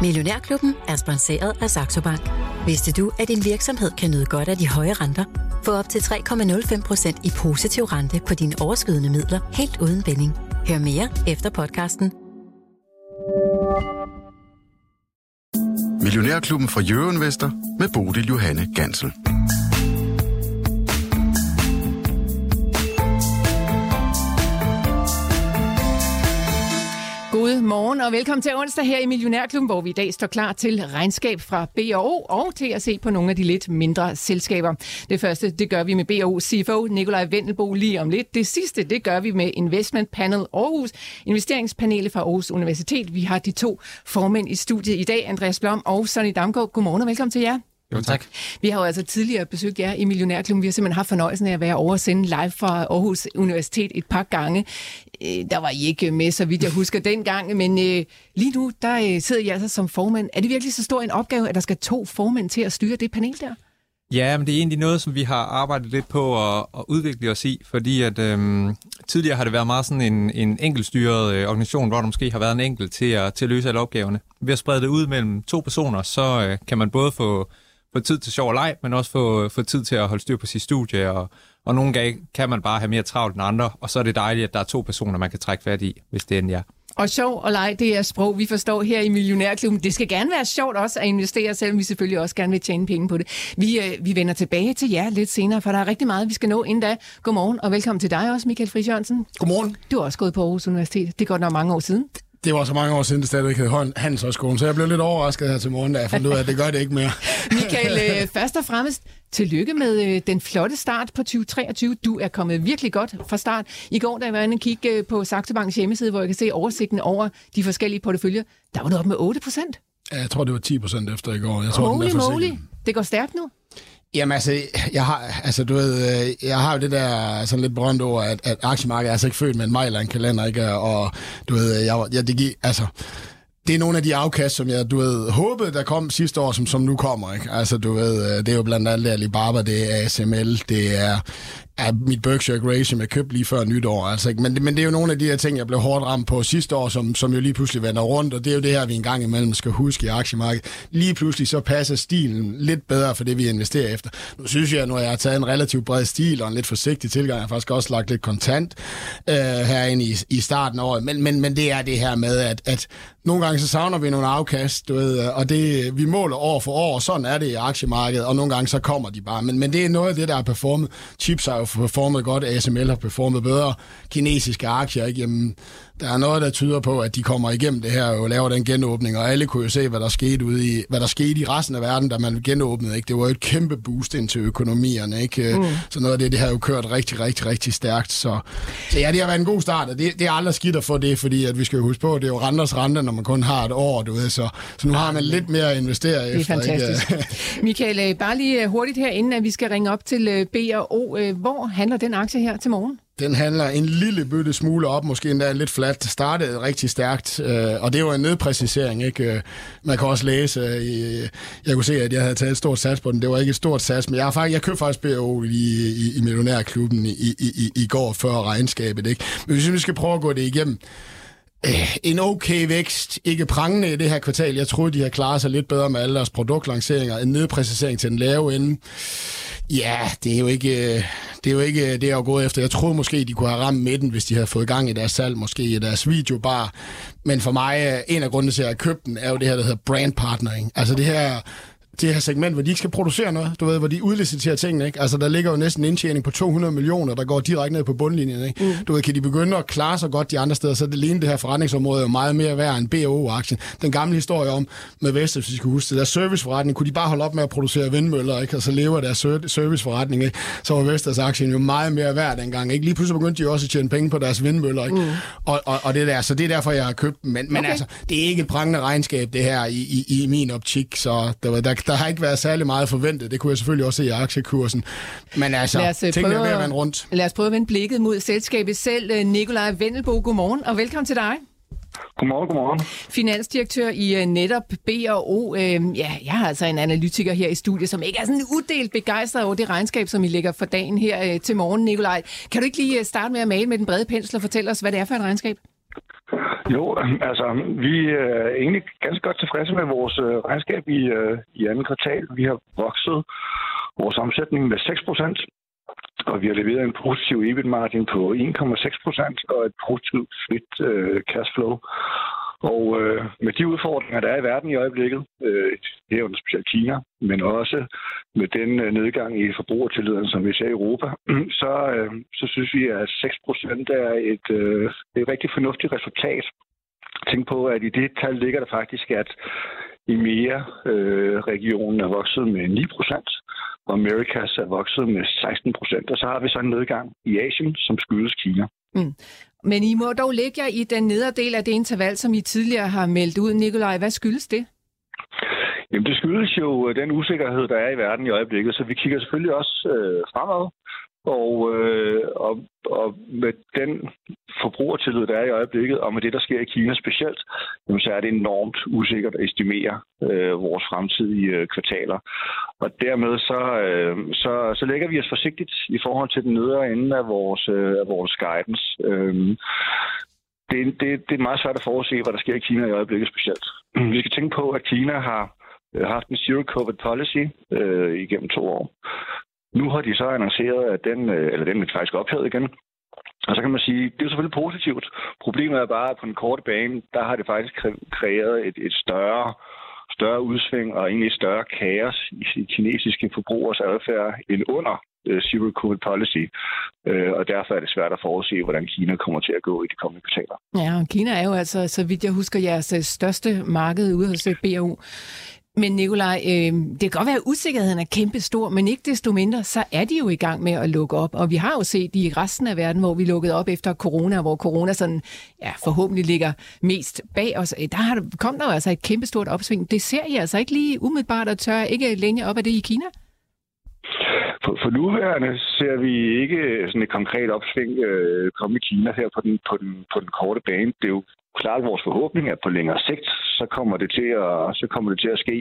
Millionærklubben er sponsoreret af Saxo Bank. Vidste du, at din virksomhed kan nyde godt af de høje renter? Få op til 3,05% i positiv rente på dine overskydende midler helt uden binding. Hør mere efter podcasten. Millionærklubben fra Jørgen Vester med Bodil Johanne Gansel. Godmorgen og velkommen til onsdag her i Millionærklubben, hvor vi i dag står klar til regnskab fra BO og til at se på nogle af de lidt mindre selskaber. Det første, det gør vi med BO CFO Nikolaj Vendelbo lige om lidt. Det sidste, det gør vi med Investment Panel Aarhus, investeringspanelet fra Aarhus Universitet. Vi har de to formænd i studiet i dag, Andreas Blom og Sonny Damgaard. Godmorgen og velkommen til jer. Jo, tak. Vi har jo altså tidligere besøgt jer i Millionærklubben. Vi har simpelthen haft fornøjelsen af at være over sende live fra Aarhus Universitet et par gange. Øh, der var I ikke med, så vidt jeg husker dengang, men øh, lige nu, der øh, sidder I altså som formand. Er det virkelig så stor en opgave, at der skal to formænd til at styre det panel der? Ja, men det er egentlig noget, som vi har arbejdet lidt på at, at udvikle os i, fordi at øhm, tidligere har det været meget sådan en, en enkeltstyret øh, organisation, hvor der måske har været en enkelt til at, til at løse alle opgaverne. Ved at sprede det ud mellem to personer, så øh, kan man både få få tid til sjov og leg, men også få, få tid til at holde styr på sit studie, og, og nogle gange kan man bare have mere travlt end andre, og så er det dejligt, at der er to personer, man kan trække fat i, hvis det endelig er. Og sjov og leg, det er sprog, vi forstår her i Millionærklubben. Det skal gerne være sjovt også at investere, selvom vi selvfølgelig også gerne vil tjene penge på det. Vi, øh, vi vender tilbage til jer lidt senere, for der er rigtig meget, vi skal nå inden da. Godmorgen, og velkommen til dig også, Michael Friis Jørgensen. Godmorgen. Du har også gået på Aarhus Universitet. Det er godt nok mange år siden. Det var så mange år siden, det stadigvæk hed Handelshøjskolen, så jeg blev lidt overrasket her til morgen, da jeg fandt ud af, at det gør det ikke mere. Michael, øh, først og fremmest tillykke med øh, den flotte start på 2023. Du er kommet virkelig godt fra start. I går, da jeg var inde og kigge øh, på Saxo Banks hjemmeside, hvor jeg kan se oversigten over de forskellige porteføljer, der var du op med 8 procent. Ja, jeg tror, det var 10 procent efter i går. Jeg tror, Holy moly, det går stærkt nu. Jamen altså, jeg har, altså, du ved, øh, jeg har jo det der sådan lidt berømt ord, at, at aktiemarkedet er altså ikke født med en mejl en kalender, ikke? Og du ved, øh, jeg, jeg det giver, altså, det er nogle af de afkast, som jeg, du ved, håbede, der kom sidste år, som, som nu kommer, ikke? Altså, du ved, øh, det er jo blandt andet Alibaba, det er ASML, det er Ja, mit Berkshire Grey, som jeg købte lige før nytår. Altså, ikke? Men, men det er jo nogle af de her ting, jeg blev hårdt ramt på sidste år, som, som jo lige pludselig vender rundt, og det er jo det her, vi en gang imellem skal huske i aktiemarkedet. Lige pludselig så passer stilen lidt bedre for det, vi investerer efter. Nu synes jeg, når jeg har taget en relativt bred stil og en lidt forsigtig tilgang, jeg har faktisk også lagt lidt kontant øh, herinde i, i starten af året, men, men, men det er det her med, at, at nogle gange så savner vi nogle afkast, du ved, og det, vi måler år for år, og sådan er det i aktiemarkedet, og nogle gange så kommer de bare. Men, men det er noget af det, der er performet. Chips har jo performet godt, ASML har performet bedre, kinesiske aktier, ikke? Jamen, der er noget, der tyder på, at de kommer igennem det her og laver den genåbning, og alle kunne jo se, hvad der skete ude i, hvad der skete i resten af verden, da man genåbnede. Ikke? Det var et kæmpe boost ind til økonomierne. Ikke? Mm. Så noget af det, det har jo kørt rigtig, rigtig, rigtig stærkt. Så, så ja, det har været en god start, og det, det er aldrig skidt at få det, fordi at vi skal jo huske på, at det er jo renters rente, når man kun har et år, du ved, så, så nu har man lidt mere at investere det er efter. fantastisk. Ikke? Michael, øh, bare lige øh, hurtigt her, inden at vi skal ringe op til øh, B og O. Hvor handler den aktie her til morgen? Den handler en lille bøtte smule op, måske endda lidt flat. Startede rigtig stærkt, øh, og det var en nedpræcisering. Ikke? Øh, man kan også læse, øh, jeg kunne se, at jeg havde taget et stort sats på den. Det var ikke et stort sats, men jeg, har faktisk, jeg købte faktisk BO i, i, i Millionærklubben i, i, i, i går før regnskabet. Ikke? Men hvis vi skal prøve at gå det igennem, Øh, en okay vækst, ikke prangende i det her kvartal. Jeg troede, de har klaret sig lidt bedre med alle deres produktlanceringer. En nedpræcisering til den lave ende. Ja, det er jo ikke øh, det, er jo ikke øh, det, jeg har gået efter. Jeg troede måske, de kunne have ramt midten, hvis de havde fået gang i deres salg, måske i deres videobar. Men for mig, øh, en af grundene til, at jeg købte den, er jo det her, der hedder brand partnering. Altså det her det her segment, hvor de ikke skal producere noget, du ved, hvor de udliciterer tingene, ikke? Altså, der ligger jo næsten en indtjening på 200 millioner, der går direkte ned på bundlinjen, ikke? Mm. Du ved, kan de begynde at klare sig godt de andre steder, så det lignende det her forretningsområde er jo meget mere værd end BO-aktien. Den gamle historie om med Vestas, hvis I skal huske det, der serviceforretning, kunne de bare holde op med at producere vindmøller, ikke? Og så lever deres serviceforretning, ikke? Så var Vestas aktien jo meget mere værd dengang, ikke? Lige pludselig begyndte de også at tjene penge på deres vindmøller, ikke? Mm. Og, og, og, det der, så det er derfor, jeg har købt dem. Men, men okay. altså, det er ikke et prangende regnskab, det her, i, i, i min optik, så der, der, der har ikke været særlig meget forventet. Det kunne jeg selvfølgelig også se i aktiekursen. Men altså, lad os, øh, tingene prøve, er ved at rundt. Lad os prøve at vende blikket mod selskabet selv. Øh, Nikolaj Vendelbo, godmorgen og velkommen til dig. Godmorgen, godmorgen. Finansdirektør i uh, netop B&O. Uh, ja, jeg har altså en analytiker her i studiet, som ikke er sådan uddelt begejstret over det regnskab, som I lægger for dagen her til morgen, Nikolaj. Kan du ikke lige starte med at male med den brede pensel og fortælle os, hvad det er for et regnskab? Jo, altså vi øh, er egentlig ganske godt tilfredse med vores øh, regnskab i, øh, i anden kvartal. Vi har vokset vores omsætning med 6 procent, og vi har leveret en positiv EBIT-margin på 1,6 procent og et positivt frit øh, cash flow. Og øh, med de udfordringer, der er i verden i øjeblikket, øh, det er jo specielt Kina, men også med den øh, nedgang i forbrugertilliden, som vi ser i Europa, så, øh, så synes vi, at 6 procent er et, øh, et rigtig fornuftigt resultat. Tænk på, at i det tal ligger der faktisk, at i mere øh, regionen er vokset med 9 procent, og Americas er vokset med 16 procent. Og så har vi så en nedgang i Asien, som skyldes Kina. Mm. Men I må dog lægge jer i den nedre del af det interval, som I tidligere har meldt ud. Nikolaj, hvad skyldes det? Jamen, det skyldes jo den usikkerhed, der er i verden i øjeblikket, så vi kigger selvfølgelig også øh, fremad. Og, øh, og, og med den forbrugertillid, der er i øjeblikket, og med det, der sker i Kina specielt, jamen, så er det enormt usikkert at estimere øh, vores fremtidige øh, kvartaler. Og dermed så, øh, så, så lægger vi os forsigtigt i forhold til den nedre ende af vores, øh, af vores guidance. Øh, det, det, det er meget svært at forudse, hvad der sker i Kina i øjeblikket specielt. Vi skal tænke på, at Kina har øh, haft en zero-covid policy øh, igennem to år. Nu har de så annonceret, at den, øh, eller den er faktisk ophævet igen. Og så kan man sige, det er selvfølgelig positivt. Problemet er bare, at på den korte bane, der har det faktisk kreeret et, et større større udsving og egentlig større kaos i kinesiske forbrugers adfærd end under øh, Zero Covid Policy. Uh, og derfor er det svært at forudse, hvordan Kina kommer til at gå i de kommende kvartaler. Ja, og Kina er jo altså, så vidt jeg husker, jeres største marked ude hos BAU. Men Nikolaj, øh, det kan godt være, at usikkerheden er kæmpestor, men ikke desto mindre, så er de jo i gang med at lukke op. Og vi har jo set i resten af verden, hvor vi lukkede op efter corona, hvor corona sådan, ja, forhåbentlig ligger mest bag os. Øh, der har, kom der jo altså et kæmpestort opsving. Det ser I altså ikke lige umiddelbart og tør ikke længe op af det i Kina? For, for nuværende ser vi ikke sådan et konkret opsving øh, komme i Kina her på den, på, den, på den korte bane. Det er jo klart vores forhåbning, at på længere sigt, så kommer det til at, så kommer det til at ske.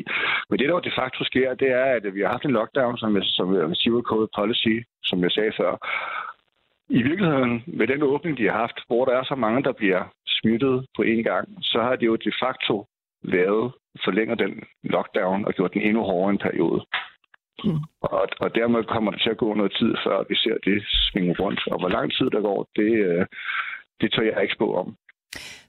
Men det, der de facto sker, det er, at vi har haft en lockdown, som, som er zero covid policy, som jeg sagde før. I virkeligheden, med den åbning, de har haft, hvor der er så mange, der bliver smittet på én gang, så har det jo de facto lavet, forlænger den lockdown og gjort den endnu hårdere en periode. Mm. Og, og dermed kommer det til at gå noget tid, før vi ser det svinge rundt. Og hvor lang tid der går, det, øh, det tør jeg ikke spå om.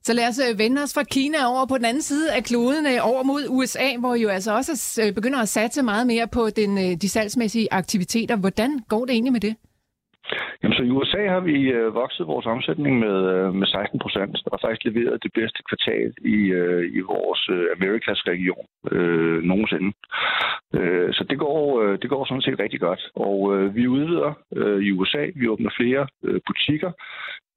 Så lad os øh, vende os fra Kina over på den anden side af kloden, øh, over mod USA, hvor jo altså også øh, begynder at satse meget mere på den, de salgsmæssige aktiviteter. Hvordan går det egentlig med det? Jamen, så i USA har vi øh, vokset vores omsætning med, øh, med 16 procent, og faktisk leveret det bedste kvartal i, øh, i vores øh, Amerikas region øh, nogensinde. Øh, så det går, øh, det går sådan set rigtig godt. Og øh, vi udvider øh, i USA, vi åbner flere øh, butikker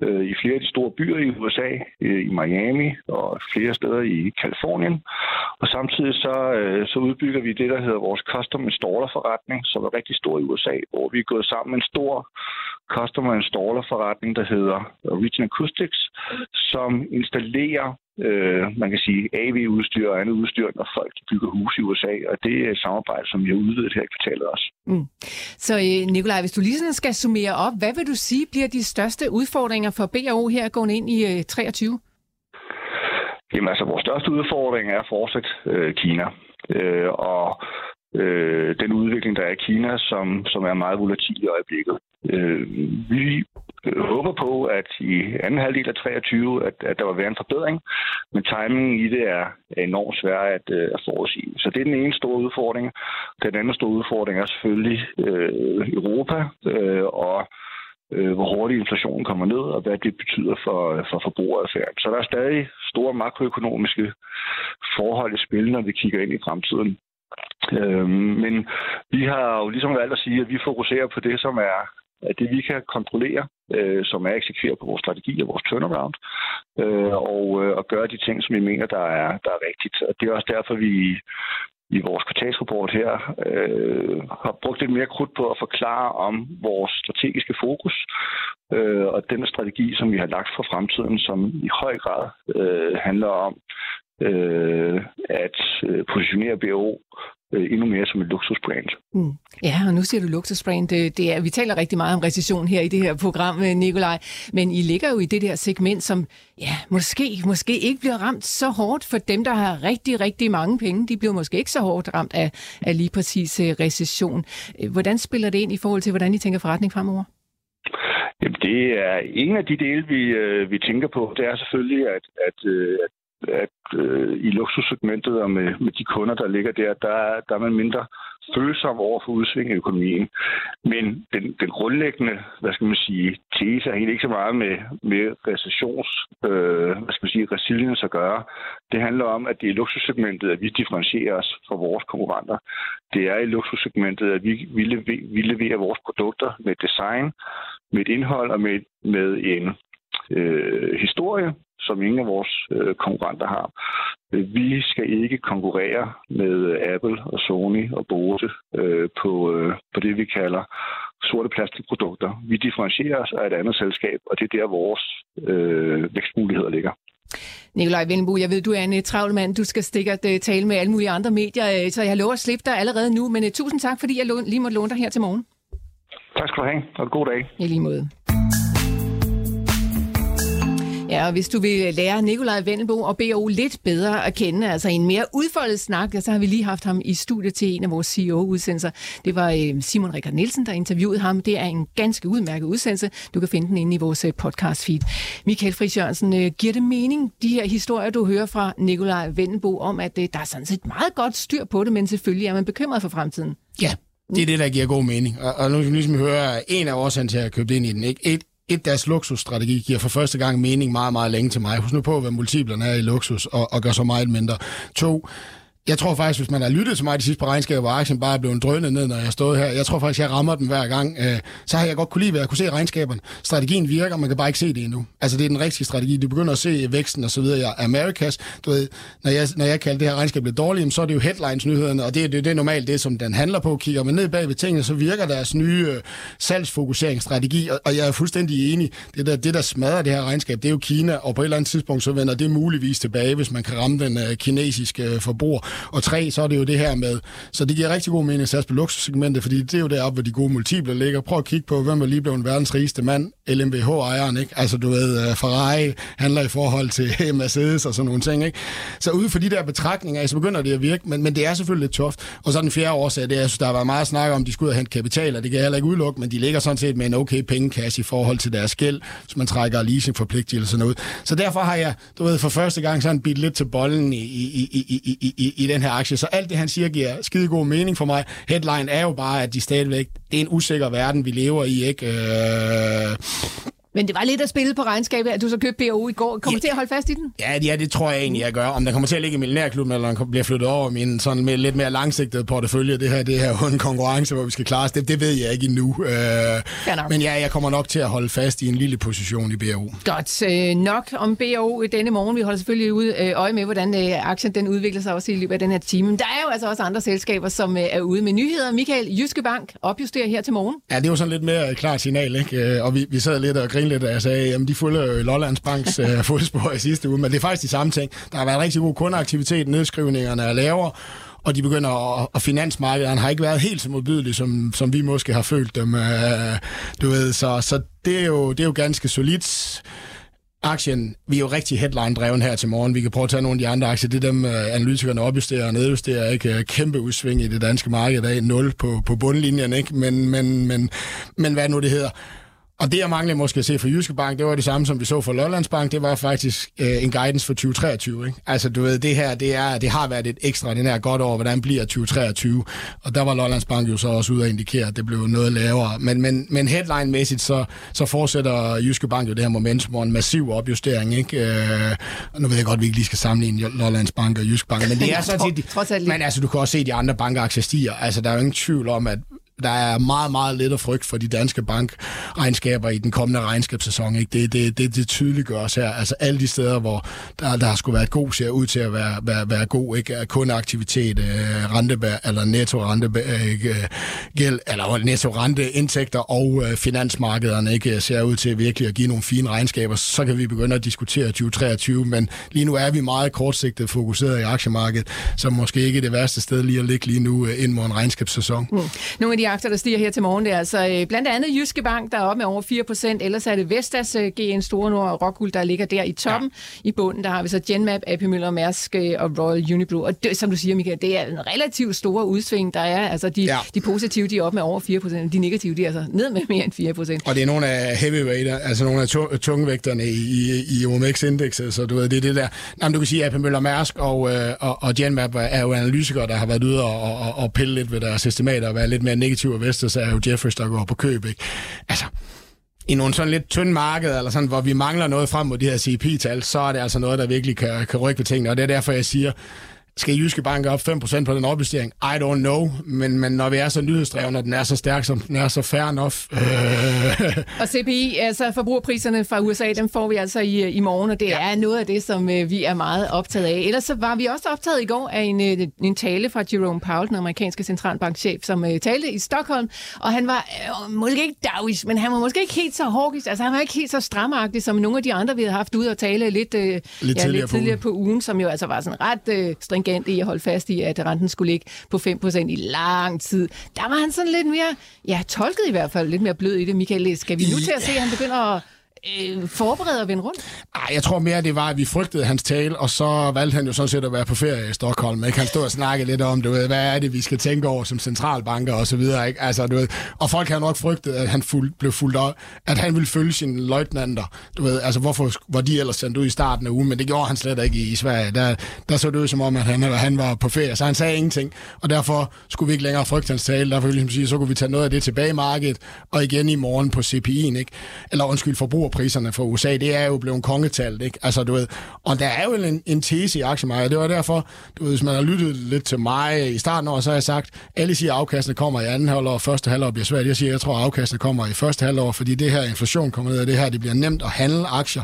øh, i flere af de store byer i USA, øh, i Miami og flere steder i Kalifornien. Og samtidig så, øh, så udbygger vi det, der hedder vores Custom Installer forretning, som er rigtig stor i USA, hvor vi er gået sammen med en stor Customer Installer forretning, der hedder Region Acoustics, som installerer øh, man kan sige, AV-udstyr og andet udstyr, når folk bygger hus i USA, og det er et samarbejde, som har udvidet her i kvartalet også. Mm. Så øh, Nikolaj, hvis du lige sådan skal summere op, hvad vil du sige bliver de største udfordringer for BAO her gående ind i øh, 23? Jamen altså, vores største udfordring er fortsat øh, Kina. Øh, og øh, den udvikling, der er i Kina, som, som er meget volatil i øjeblikket. Øh, vi øh, håber på, at i anden halvdel af 23, at, at der vil være en forbedring, men timingen i det er, enormt svær at, øh, at forudsige. Så det er den ene store udfordring. Den anden store udfordring er selvfølgelig øh, Europa øh, og øh, hvor hurtigt inflationen kommer ned, og hvad det betyder for, for forbrugeradfærd. Så der er stadig store makroøkonomiske forhold i spil, når vi kigger ind i fremtiden. Øh, men vi har jo ligesom valgt at sige, at vi fokuserer på det, som er at det vi kan kontrollere, øh, som er eksekveret på vores strategi og vores turnaround, øh, og, øh, og gøre de ting, som vi mener, der er, der er rigtigt. Og det er også derfor, vi i vores kvartalsrapport her øh, har brugt lidt mere krudt på at forklare om vores strategiske fokus øh, og den strategi, som vi har lagt for fremtiden, som i høj grad øh, handler om øh, at øh, positionere BO øh, endnu mere som et luksusbrand. Mm. Ja, og nu siger du luksusbrand. Det, det er, vi taler rigtig meget om recession her i det her program, øh, Nikolaj, men I ligger jo i det der segment, som ja, måske, måske ikke bliver ramt så hårdt for dem, der har rigtig, rigtig mange penge. De bliver måske ikke så hårdt ramt af, af lige præcis uh, recession. Hvordan spiller det ind i forhold til, hvordan I tænker forretning fremover? Jamen, det er en af de dele, vi, øh, vi tænker på. Det er selvfølgelig, at, at, at at øh, i luksussegmentet og med, med de kunder, der ligger der, der, der er man mindre følsom over for udsving i økonomien. Men den, den grundlæggende, hvad skal man sige, tese er helt ikke så meget med, med recessions, øh, hvad skal man sige, resilience at gøre. Det handler om, at det er i luksussegmentet, at vi differentierer os fra vores konkurrenter. Det er i luksussegmentet, at vi, vi, leverer, vi leverer vores produkter med design, med et indhold og med, med en øh, historie, som ingen af vores øh, konkurrenter har. Vi skal ikke konkurrere med Apple og Sony og Bose øh, på, øh, på det, vi kalder sorte plastikprodukter. Vi differentierer os af et andet selskab, og det er der, vores øh, vækstmuligheder ligger. Nikolaj Vindbo, jeg ved, du er en uh, travl mand. Du skal uh, tale med alle mulige andre medier, så jeg lover at slippe dig allerede nu. Men tusind tak, fordi jeg lige måtte låne dig her til morgen. Tak skal du have, og god dag. I lige måde. Ja, og hvis du vil lære Nikolaj Vennelbo og BO lidt bedre at kende, altså en mere udfoldet snak, så har vi lige haft ham i studiet til en af vores CEO-udsendelser. Det var øh, Simon Rikard Nielsen, der interviewede ham. Det er en ganske udmærket udsendelse. Du kan finde den inde i vores øh, podcast-feed. Michael Friis Jørgensen, øh, giver det mening, de her historier, du hører fra Nikolaj Vennelbo, om at der er sådan set meget godt styr på det, men selvfølgelig er man bekymret for fremtiden? Ja, det er det, der giver god mening. Og, og nu kan vi ligesom høre en af årsagen til at købe det ind i den. Ikke? Et, et, deres luksusstrategi giver for første gang mening meget, meget længe til mig. Husk nu på, hvad multiplerne er i luksus, og, og gør så meget mindre. To, jeg tror faktisk, hvis man har lyttet til mig de sidste par regnskaber, hvor aktien bare er blevet drønet ned, når jeg stod her, jeg tror faktisk, jeg rammer den hver gang, øh, så har jeg godt kunne lide, at jeg kunne se regnskaberne. Strategien virker, man kan bare ikke se det endnu. Altså, det er den rigtige strategi. Du begynder at se væksten og så videre. Jeg, Americas, du ved, når jeg, når jeg kalder det her regnskab lidt dårligt, så er det jo headlines-nyhederne, og det, det, det er normalt det, som den handler på. Kigger man ned bag ved tingene, så virker deres nye øh, salgsfokuseringsstrategi, og, og jeg er fuldstændig enig. Det der, det, der smadrer det her regnskab, det er jo Kina, og på et eller andet tidspunkt, så vender det muligvis tilbage, hvis man kan ramme den øh, kinesiske øh, forbruger. Og tre, så er det jo det her med, så det giver rigtig god mening at satse på luksussegmentet, fordi det er jo deroppe, hvor de gode multipler ligger. Prøv at kigge på, hvem er lige blevet verdens rigeste mand, LMBH-ejeren, ikke? Altså, du ved, øh, Ferrari handler i forhold til Mercedes og sådan nogle ting, ikke? Så ude for de der betragtninger, så begynder det at virke, men, men det er selvfølgelig lidt toft. Og så den fjerde årsag, det er, jeg synes, der har været meget snak om, at de skulle ud og hente kapital, og det kan jeg heller ikke udelukke, men de ligger sådan set med en okay pengekasse i forhold til deres gæld, hvis man trækker leasingforpligtelserne ud. Så derfor har jeg, du ved, for første gang sådan bidt lidt til bolden i, i, i, i, i, i, i den her aktie. Så alt det, han siger, giver skide god mening for mig. Headline er jo bare, at de stadigvæk, det er en usikker verden, vi lever i, ikke? Øh, men det var lidt at spille på regnskabet, at du så købte BO i går. Kommer ja, til at holde fast i den? Ja, ja, det tror jeg egentlig, jeg gør. Om der kommer til at ligge i millionærklubben, eller den bliver flyttet over i min sådan med lidt mere langsigtede portefølje, det her, det her jo en konkurrence, hvor vi skal klare os, det, det ved jeg ikke endnu. Øh, men ja, jeg kommer nok til at holde fast i en lille position i BO. Godt. Øh, nok om BO denne morgen. Vi holder selvfølgelig ud øh, øje med, hvordan øh, aktien den udvikler sig også i løbet af den her time. Men der er jo altså også andre selskaber, som øh, er ude med nyheder. Michael, Jyske Bank opjusterer her til morgen. Ja, det er jo sådan lidt mere klart signal, ikke? Øh, og vi, vi sad lidt og grinede lidt, og jeg sagde, jamen de følger jo Lollands Banks uh, fodspor i sidste uge, men det er faktisk de samme ting. Der har været rigtig god kundeaktivitet, nedskrivningerne er lavere, og de begynder at, og finansmarkederne har ikke været helt så modbydelige, som, som vi måske har følt dem. Uh, du ved, så, så det, er jo, det er jo ganske solidt aktien, vi er jo rigtig headline-dreven her til morgen. Vi kan prøve at tage nogle af de andre aktier. Det er dem, uh, analytikerne opjusterer og nedjusterer. Ikke? Kæmpe udsving i det danske marked dag. 0 på, på bundlinjen. Ikke? Men, men, men, men hvad nu det hedder? Og det, jeg manglede måske at se for Jyske Bank, det var det samme, som vi så for Lollands Bank. Det var faktisk øh, en guidance for 2023. Ikke? Altså, du ved, det her, det, er, det har været et ekstra, den her godt over, hvordan bliver 2023. Og der var Lollands Bank jo så også ude at indikere, at det blev noget lavere. Men, men, men headline-mæssigt, så, så fortsætter Jyske Bank jo det her momentum og en massiv opjustering. Ikke? Øh, nu ved jeg godt, at vi ikke lige skal sammenligne Lollands Bank og Jyske Bank, men det er sådan set... Men altså, du kan også se, at de andre bankaktier stiger. Altså, der er jo ingen tvivl om, at der er meget, meget lidt at frygt for de danske bankregnskaber i den kommende regnskabssæson. Ikke? Det, det, det, det tydeliggøres her. Altså alle de steder, hvor der, der skulle være god, ser ud til at være, være, være god. Ikke? Kundeaktivitet, øh, rentebær, eller netto rentegæld, øh, gæld, eller netto renteindtægter og øh, finansmarkederne ikke ser ud til virkelig at give nogle fine regnskaber. Så kan vi begynde at diskutere 2023, men lige nu er vi meget kortsigtet fokuseret i aktiemarkedet, så måske ikke det værste sted lige at ligge lige nu øh, ind mod en regnskabssæson. Mm. Nogle af de aktier, der stiger her til morgen, det er altså øh, blandt andet Jyske Bank, der er oppe med over 4 procent. Ellers er det Vestas, øh, GN Store Nord og Rockwool, der ligger der i toppen. Ja. I bunden, der har vi så Genmap, AP Møller, Mærsk og Royal Unibrew. Og det, som du siger, Michael, det er en relativt store udsving, der er. Altså de, ja. de positive, de er oppe med over 4 procent. De negative, de er altså ned med mere end 4 procent. Og det er nogle af heavyweight, altså nogle af tungvægterne i, i, i OMX-indekset, så du ved, det er det der. Jamen, du kan sige, AP Møller, Mærsk og, og, og Genmap er jo analytikere, der har været ude og, og, og pille lidt ved deres estimater og være lidt mere negativ og Vestas er jo Jeffries, der går på køb. Ikke? Altså, i nogle sådan lidt tynde markeder, eller sådan, hvor vi mangler noget frem mod de her CP-tal, så er det altså noget, der virkelig kan, kan rykke ved tingene. Og det er derfor, jeg siger, skal Jyske Bank op 5% på den opjustering? I don't know, men, men når vi er så nyhedsdrevne, og den er så stærk, som den er, så fair enough. Øh. og CPI, altså forbrugerpriserne fra USA, dem får vi altså i, i morgen, og det ja. er noget af det, som øh, vi er meget optaget af. Ellers så var vi også optaget i går af en, øh, en tale fra Jerome Powell, den amerikanske centralbankchef, som uh, talte i Stockholm, og han var uh, måske ikke davish, men han var måske ikke helt så hårdisk, altså han var ikke helt så stramagtig, som nogle af de andre, vi havde haft ude og tale lidt, uh, lidt, ja, tidligere, lidt tidligere på ugen, som jo altså var sådan ret uh, stringent i at holde fast i, at renten skulle ligge på 5% i lang tid. Der var han sådan lidt mere, ja, tolket i hvert fald, lidt mere blød i det. Michael, skal vi nu til at se, at han begynder at øh, forberede at vende rundt? Ej, jeg tror mere, det var, at vi frygtede hans tale, og så valgte han jo sådan set at være på ferie i Stockholm. Ikke? Han stod og snakke lidt om, du ved, hvad er det, vi skal tænke over som centralbanker og så videre. Ikke? Altså, du ved, og folk havde nok frygtet, at han fuld, blev fuldt op, at han ville følge sine løjtnanter. Du ved, altså, hvorfor var de ellers sendt ud i starten af ugen, men det gjorde han slet ikke i, i Sverige. Der, der så det ud som om, at han, han var på ferie, så han sagde ingenting, og derfor skulle vi ikke længere frygte hans tale. Derfor ville jeg ligesom sige, så kunne vi tage noget af det tilbage i markedet, og igen i morgen på CPI'en, ikke? eller undskyld, forbruger priserne for USA, det er jo blevet kongetalt, ikke? Altså, du ved, og der er jo en, en tese i aktiemarkedet. Det var derfor, du ved, hvis man har lyttet lidt til mig i starten år, så har jeg sagt, alle siger, at afkastene kommer i anden halvår, og første halvår bliver svært. Jeg siger, jeg tror, at afkastene kommer i første halvår, fordi det her inflation kommer ned og det her, det bliver nemt at handle aktier.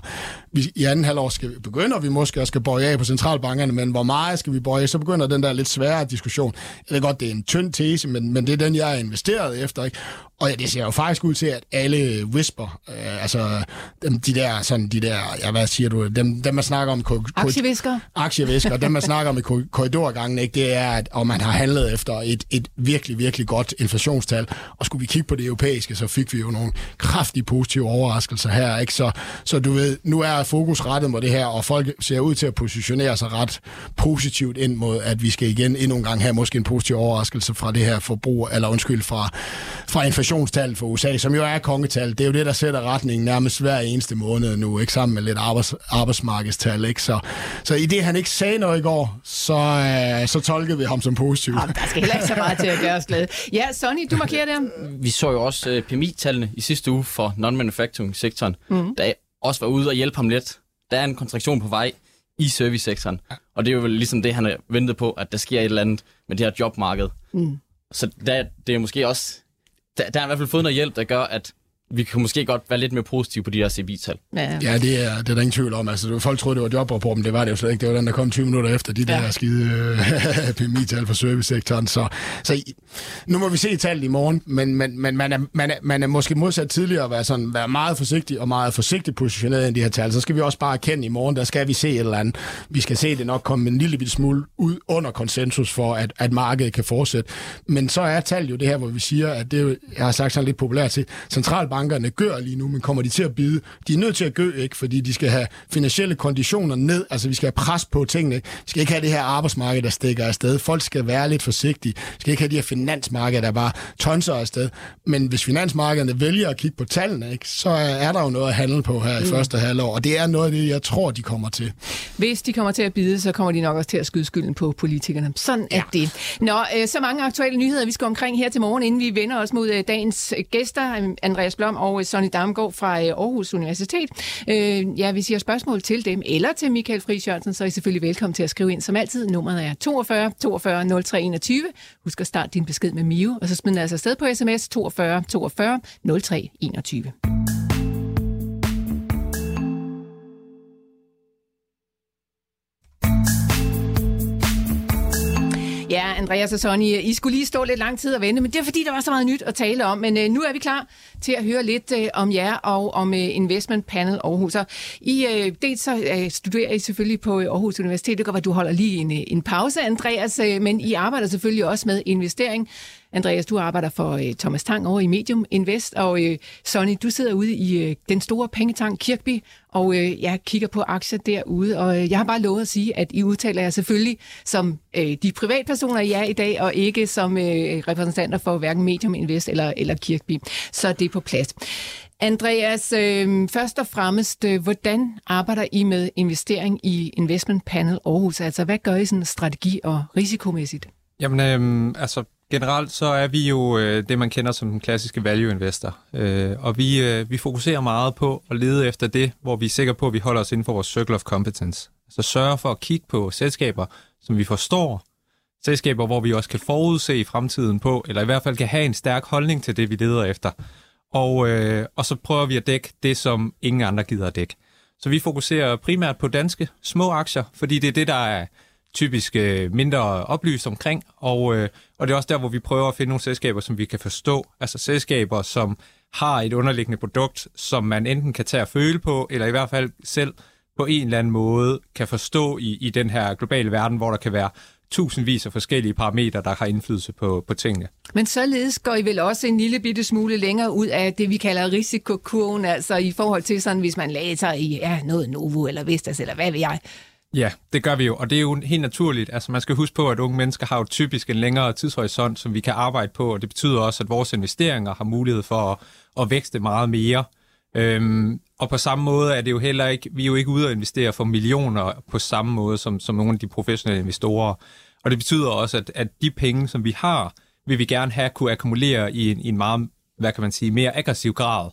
Vi, I anden halvår skal vi begynde, vi måske også skal bøje af på centralbankerne, men hvor meget skal vi bøje Så begynder den der lidt svære diskussion. Jeg ved godt, det er en tynd tese, men, men det er den, jeg er investeret efter. Ikke? Og ja, det ser jo faktisk ud til, at alle whisper, øh, altså dem, de der, sådan, de der, ja, hvad siger du, dem, dem man snakker om... Aktievisker. Aktievisker, dem man snakker om i korridorgangen, ikke, det er, at og man har handlet efter et, et virkelig, virkelig godt inflationstal. Og skulle vi kigge på det europæiske, så fik vi jo nogle kraftige positive overraskelser her. Ikke? Så, så du ved, nu er fokus rettet mod det her, og folk ser ud til at positionere sig ret positivt ind mod, at vi skal igen endnu en gang have måske en positiv overraskelse fra det her forbrug, eller undskyld, fra, fra inflation inflationstal for USA, som jo er kongetal. Det er jo det, der sætter retningen nærmest hver eneste måned nu, ikke sammen med lidt arbejds, arbejdsmarkedstal. Ikke? Så, så i det, han ikke sagde noget i går, så, øh, så tolkede vi ham som positiv. Ja, der skal heller ikke så meget til at gøre os glade. Ja, Sonny, du markerer det. Vi så jo også øh, PMI-tallene i sidste uge for non-manufacturing-sektoren, mm. der også var ude og hjælpe ham lidt. Der er en kontraktion på vej i servicesektoren, og det er jo vel ligesom det, han har ventet på, at der sker et eller andet med det her jobmarked. Mm. Så der, det er måske også der, der har i hvert fald fået noget hjælp, der gør, at vi kan måske godt være lidt mere positive på de der CB-tal. Ja, ja det, er, det er der ingen tvivl om. Altså, folk troede, det var jobrapporten, det var det jo slet ikke. Det var den, der kom 20 minutter efter de ja. der skide PMI-tal for servicesektoren. Så, så nu må vi se tallet i morgen, men, men, men man, er, man, er, man er måske modsat tidligere at være, sådan, være meget forsigtig og meget forsigtigt positioneret i de her tal. Så skal vi også bare erkende i morgen, der skal vi se et eller andet. Vi skal se det nok komme en lille smule ud under konsensus for, at, at markedet kan fortsætte. Men så er tallet jo det her, hvor vi siger, at det, jeg har sagt sådan lidt populært til, centralbank bankerne gør lige nu, men kommer de til at bide? De er nødt til at gø, ikke? Fordi de skal have finansielle konditioner ned. Altså, vi skal have pres på tingene. Vi skal ikke have det her arbejdsmarked, der stikker afsted. Folk skal være lidt forsigtige. Vi skal ikke have de her finansmarkeder, der bare tonser afsted. Men hvis finansmarkederne vælger at kigge på tallene, ikke, så er der jo noget at handle på her i mm. første halvår. Og det er noget af det, jeg tror, de kommer til. Hvis de kommer til at bide, så kommer de nok også til at skyde skylden på politikerne. Sådan er ja. det. Nå, øh, så mange aktuelle nyheder, vi skal omkring her til morgen, inden vi vender os mod øh, dagens gæster. Andreas Blok om, og øh, Sonny Damgaard fra øh, Aarhus Universitet. Øh, ja, hvis I har spørgsmål til dem, eller til Michael Friis Jørgensen, så er I selvfølgelig velkommen til at skrive ind. Som altid, nummeret er 42 42 03 21. Husk at starte din besked med Mio, og så smid den altså afsted på sms 42 42 03 21. Ja, Andreas og Sonny, I skulle lige stå lidt lang tid og vente, men det er fordi, der var så meget nyt at tale om. Men øh, nu er vi klar til at høre lidt øh, om jer og om øh, Investment Panel Aarhus. Og I, øh, dels så øh, studerer I selvfølgelig på øh, Aarhus Universitet. Det kan være, at du holder lige en, øh, en pause, Andreas, øh, men I arbejder selvfølgelig også med investering. Andreas, du arbejder for øh, Thomas Tang over i Medium Invest, og øh, Sonny, du sidder ude i øh, den store pengetank Kirkby, og øh, jeg kigger på aktier derude, og øh, jeg har bare lovet at sige, at I udtaler jer selvfølgelig som øh, de privatpersoner, I er i dag, og ikke som øh, repræsentanter for hverken Medium Invest eller, eller Kirkby. Så det er på plads. Andreas, øh, først og fremmest, øh, hvordan arbejder I med investering i Investment Panel Aarhus? Altså, hvad gør I sådan strategi- og risikomæssigt? Jamen, øh, altså generelt så er vi jo øh, det, man kender som den klassiske value investor. Øh, og vi, øh, vi fokuserer meget på at lede efter det, hvor vi er sikre på, at vi holder os inden for vores circle of competence. Så sørge for at kigge på selskaber, som vi forstår, selskaber, hvor vi også kan forudse i fremtiden på, eller i hvert fald kan have en stærk holdning til det, vi leder efter. Og, øh, og så prøver vi at dække det, som ingen andre gider at dække. Så vi fokuserer primært på danske små aktier, fordi det er det, der er typisk øh, mindre oplyst omkring, og, øh, og det er også der, hvor vi prøver at finde nogle selskaber, som vi kan forstå. Altså selskaber, som har et underliggende produkt, som man enten kan tage og føle på, eller i hvert fald selv på en eller anden måde kan forstå i, i den her globale verden, hvor der kan være tusindvis af forskellige parametre, der har indflydelse på, på tingene. Men således går I vel også en lille bitte smule længere ud af det, vi kalder risikokurven, altså i forhold til sådan, hvis man læser i ja, noget Novo eller Vestas eller hvad ved jeg. Ja, det gør vi jo, og det er jo helt naturligt. Altså man skal huske på, at unge mennesker har jo typisk en længere tidshorisont, som vi kan arbejde på, og det betyder også, at vores investeringer har mulighed for at, at vækste meget mere. Øhm, og på samme måde er det jo heller ikke, vi er jo ikke ude at investere for millioner på samme måde som, som nogle af de professionelle investorer. Og det betyder også, at, at de penge, som vi har, vil vi gerne have kunne akkumulere i en, i en meget, hvad kan man sige, mere aggressiv grad.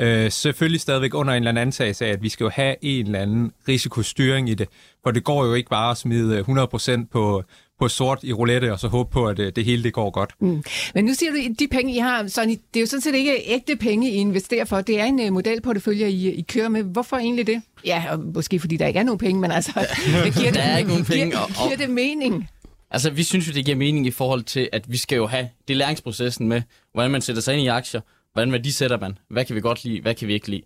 Øh, selvfølgelig stadigvæk under en eller anden antagelse af, at vi skal jo have en eller anden risikostyring i det, for det går jo ikke bare at smide 100% på, på sort i roulette, og så håbe på, at øh, det hele det går godt. Mm. Men nu siger du, at de penge, I har, så det er jo sådan set ikke ægte penge, I investerer for. Det er en uh, modelportefølje, I, I kører med. Hvorfor egentlig det? Ja, og måske fordi der ikke er nogen penge, men altså, det giver, der det, er ikke nogen penge, giver, og... giver det mening? Altså, vi synes jo, det giver mening i forhold til, at vi skal jo have det læringsprocessen med, hvordan man sætter sig ind i aktier, hvordan værdisætter man, hvad kan vi godt lide, hvad kan vi ikke lide.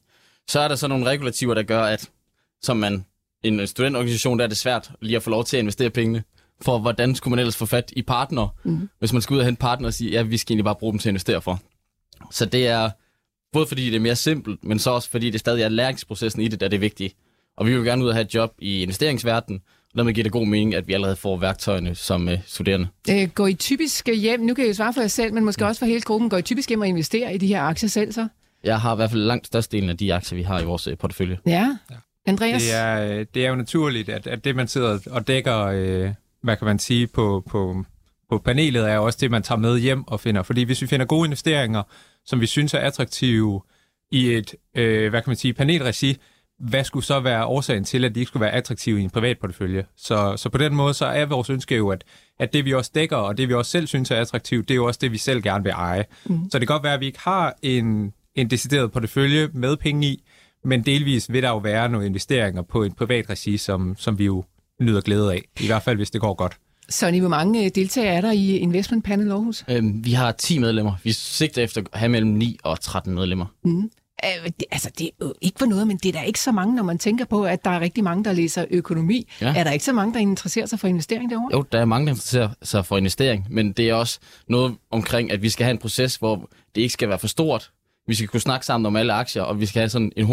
Så er der så nogle regulativer, der gør, at som man en studentorganisation, der er det svært lige at få lov til at investere pengene. For hvordan skulle man ellers få fat i partner, mm. hvis man skal ud og hente partner og sige, ja, vi skal egentlig bare bruge dem til at investere for. Så det er både fordi det er mere simpelt, men så også fordi det stadig er læringsprocessen i det, der er det vigtige. Og vi vil gerne ud og have et job i investeringsverdenen, og dermed giver det god mening, at vi allerede får værktøjerne som uh, studerende. Øh, går I typisk hjem, nu kan I jo svare for jer selv, men måske også for hele gruppen, går I typisk hjem og investerer i de her aktier selv så? Jeg har i hvert fald langt størstedelen af de aktier, vi har i vores uh, portefølje. Ja. ja. Andreas? Det er, det er jo naturligt, at, at det, man sidder og dækker, øh, hvad kan man sige, på, på, på panelet, er også det, man tager med hjem og finder. Fordi hvis vi finder gode investeringer, som vi synes er attraktive i et, øh, hvad kan man sige, panelregi, hvad skulle så være årsagen til, at de ikke skulle være attraktive i en privat portefølje? Så, så på den måde, så er vores ønske jo, at, at det vi også dækker, og det vi også selv synes er attraktivt, det er jo også det, vi selv gerne vil eje. Mm. Så det kan godt være, at vi ikke har en, en decideret portefølje med penge i, men delvis vil der jo være nogle investeringer på en privat regi, som, som vi jo nyder glæde af, i hvert fald hvis det går godt. Sonny, hvor mange øh, deltagere er der i Investment Panel Aarhus? Øhm, vi har 10 medlemmer. Vi sigter efter at have mellem 9 og 13 medlemmer. Mm. Øh, det, altså, det er jo ikke for noget, men det er der ikke så mange, når man tænker på, at der er rigtig mange, der læser økonomi. Ja. Er der ikke så mange, der interesserer sig for investering derovre? Jo, der er mange, der interesserer sig for investering, men det er også noget omkring, at vi skal have en proces, hvor det ikke skal være for stort. Vi skal kunne snakke sammen om alle aktier, og vi skal have sådan en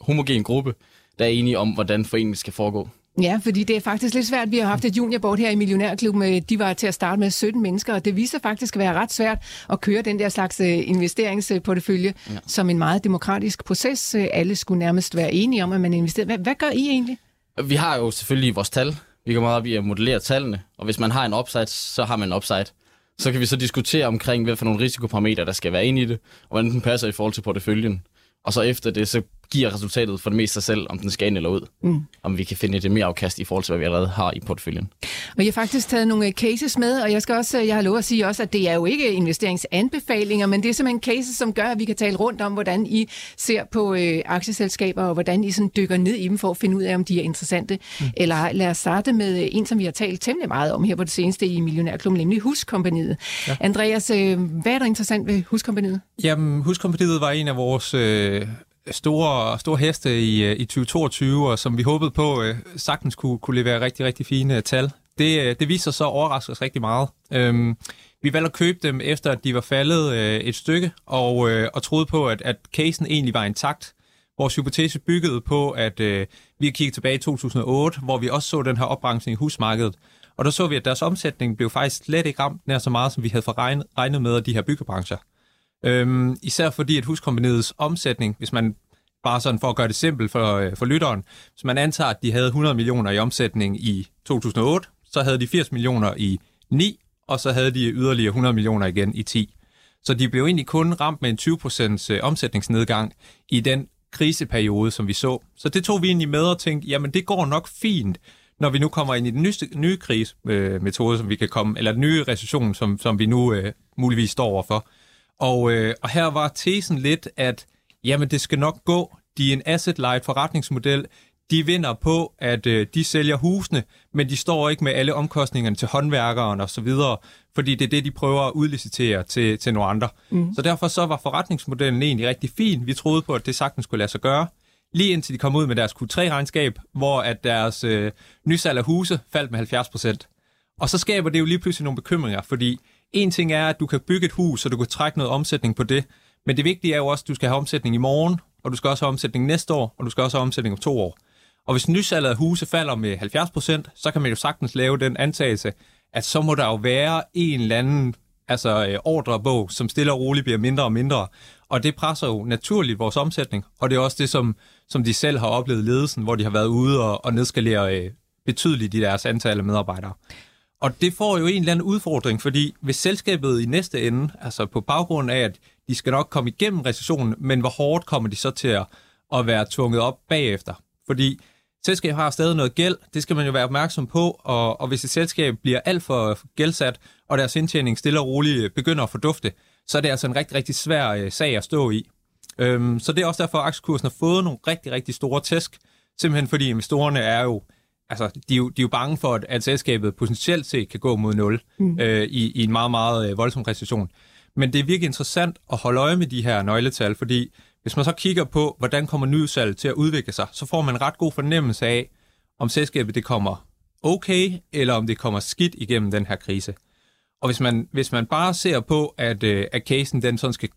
homogen gruppe, der er enige om, hvordan foreningen skal foregå. Ja, fordi det er faktisk lidt svært. Vi har haft et juniorboard her i Millionærklubben. De var til at starte med 17 mennesker, og det viser faktisk at være ret svært at køre den der slags øh, investeringsportefølje ja. som en meget demokratisk proces. Øh, alle skulle nærmest være enige om, at man investerer. Hvad, hvad gør I egentlig? Vi har jo selvfølgelig vores tal. Vi går meget op i at modellere tallene, og hvis man har en upside, så har man en upside. Så kan vi så diskutere omkring, hvad for nogle risikoparametre, der skal være inde i det, og hvordan den passer i forhold til porteføljen. Og så efter det, så giver resultatet for det meste sig selv, om den skal ind eller ud. Mm. Om vi kan finde et mere afkast i forhold til, hvad vi allerede har i porteføljen. Og jeg har faktisk taget nogle øh, cases med, og jeg skal også, jeg har lov at sige også, at det er jo ikke investeringsanbefalinger, men det er simpelthen cases, som gør, at vi kan tale rundt om, hvordan I ser på øh, aktieselskaber, og hvordan I sådan dykker ned i dem for at finde ud af, om de er interessante. Mm. Eller lad os starte med øh, en, som vi har talt temmelig meget om her på det seneste i Millionærklubben, nemlig Huskompaniet. Ja. Andreas, øh, hvad er der interessant ved Huskompaniet? Jamen, Huskompaniet var en af vores øh, store, store heste i, øh, i 2022, og som vi håbede på øh, sagtens kunne, kunne levere rigtig, rigtig fine øh, tal. Det, øh, det viser sig så at overraske os rigtig meget. Øhm, vi valgte at købe dem efter, at de var faldet øh, et stykke, og, øh, og troede på, at, at casen egentlig var intakt. Vores hypotese byggede på, at øh, vi kiggede tilbage i 2008, hvor vi også så den her opbremsning i husmarkedet. Og der så vi, at deres omsætning blev faktisk slet ikke ramt nær så meget, som vi havde regnet med af de her byggebrancher. Øhm, især fordi, at huskompaniets omsætning, hvis man bare sådan for at gøre det simpelt for, øh, for lytteren, hvis man antager, at de havde 100 millioner i omsætning i 2008, så havde de 80 millioner i 9, og så havde de yderligere 100 millioner igen i 10. Så de blev egentlig kun ramt med en 20% øh, omsætningsnedgang i den kriseperiode, som vi så. Så det tog vi egentlig med og tænkte, jamen det går nok fint, når vi nu kommer ind i den nye, nye krisemetode, øh, som vi kan komme, eller den nye recession, som, som vi nu øh, muligvis står overfor. Og, øh, og her var tesen lidt, at jamen det skal nok gå. De er en asset-light forretningsmodel. De vinder på, at øh, de sælger husene, men de står ikke med alle omkostningerne til håndværkeren og så videre, fordi det er det, de prøver at udlicitere til, til nogle andre. Mm. Så derfor så var forretningsmodellen egentlig rigtig fin. Vi troede på, at det sagtens skulle lade sig gøre. Lige indtil de kom ud med deres Q3-regnskab, hvor at deres øh, nysalg af huse faldt med 70 procent. Og så skaber det jo lige pludselig nogle bekymringer, fordi en ting er, at du kan bygge et hus, og du kan trække noget omsætning på det, men det vigtige er jo også, at du skal have omsætning i morgen, og du skal også have omsætning næste år, og du skal også have omsætning om to år. Og hvis nysalget af huse falder med 70%, så kan man jo sagtens lave den antagelse, at så må der jo være en eller anden altså, øh, ordrebog, som stille og roligt bliver mindre og mindre. Og det presser jo naturligt vores omsætning, og det er også det, som, som de selv har oplevet ledelsen, hvor de har været ude og, og nedskalere øh, betydeligt i deres antal af medarbejdere. Og det får jo en eller anden udfordring, fordi hvis selskabet i næste ende, altså på baggrund af, at de skal nok komme igennem recessionen, men hvor hårdt kommer de så til at, at være tvunget op bagefter? Fordi selskabet har stadig noget gæld, det skal man jo være opmærksom på, og, og hvis et selskab bliver alt for gældsat, og deres indtjening stille og roligt begynder at fordufte, så er det altså en rigtig, rigtig svær øh, sag at stå i. Øhm, så det er også derfor, at aktiekursen har fået nogle rigtig, rigtig store tæsk, simpelthen fordi investorerne er jo altså, de er, jo, de er jo bange for, at, at selskabet potentielt set kan gå mod nul mm. øh, i, i en meget, meget øh, voldsom recession. Men det er virkelig interessant at holde øje med de her nøgletal, fordi hvis man så kigger på, hvordan kommer nyudsalg til at udvikle sig, så får man en ret god fornemmelse af, om selskabet det kommer okay, eller om det kommer skidt igennem den her krise. Og hvis man, hvis man bare ser på, at, øh, at casen den sådan skal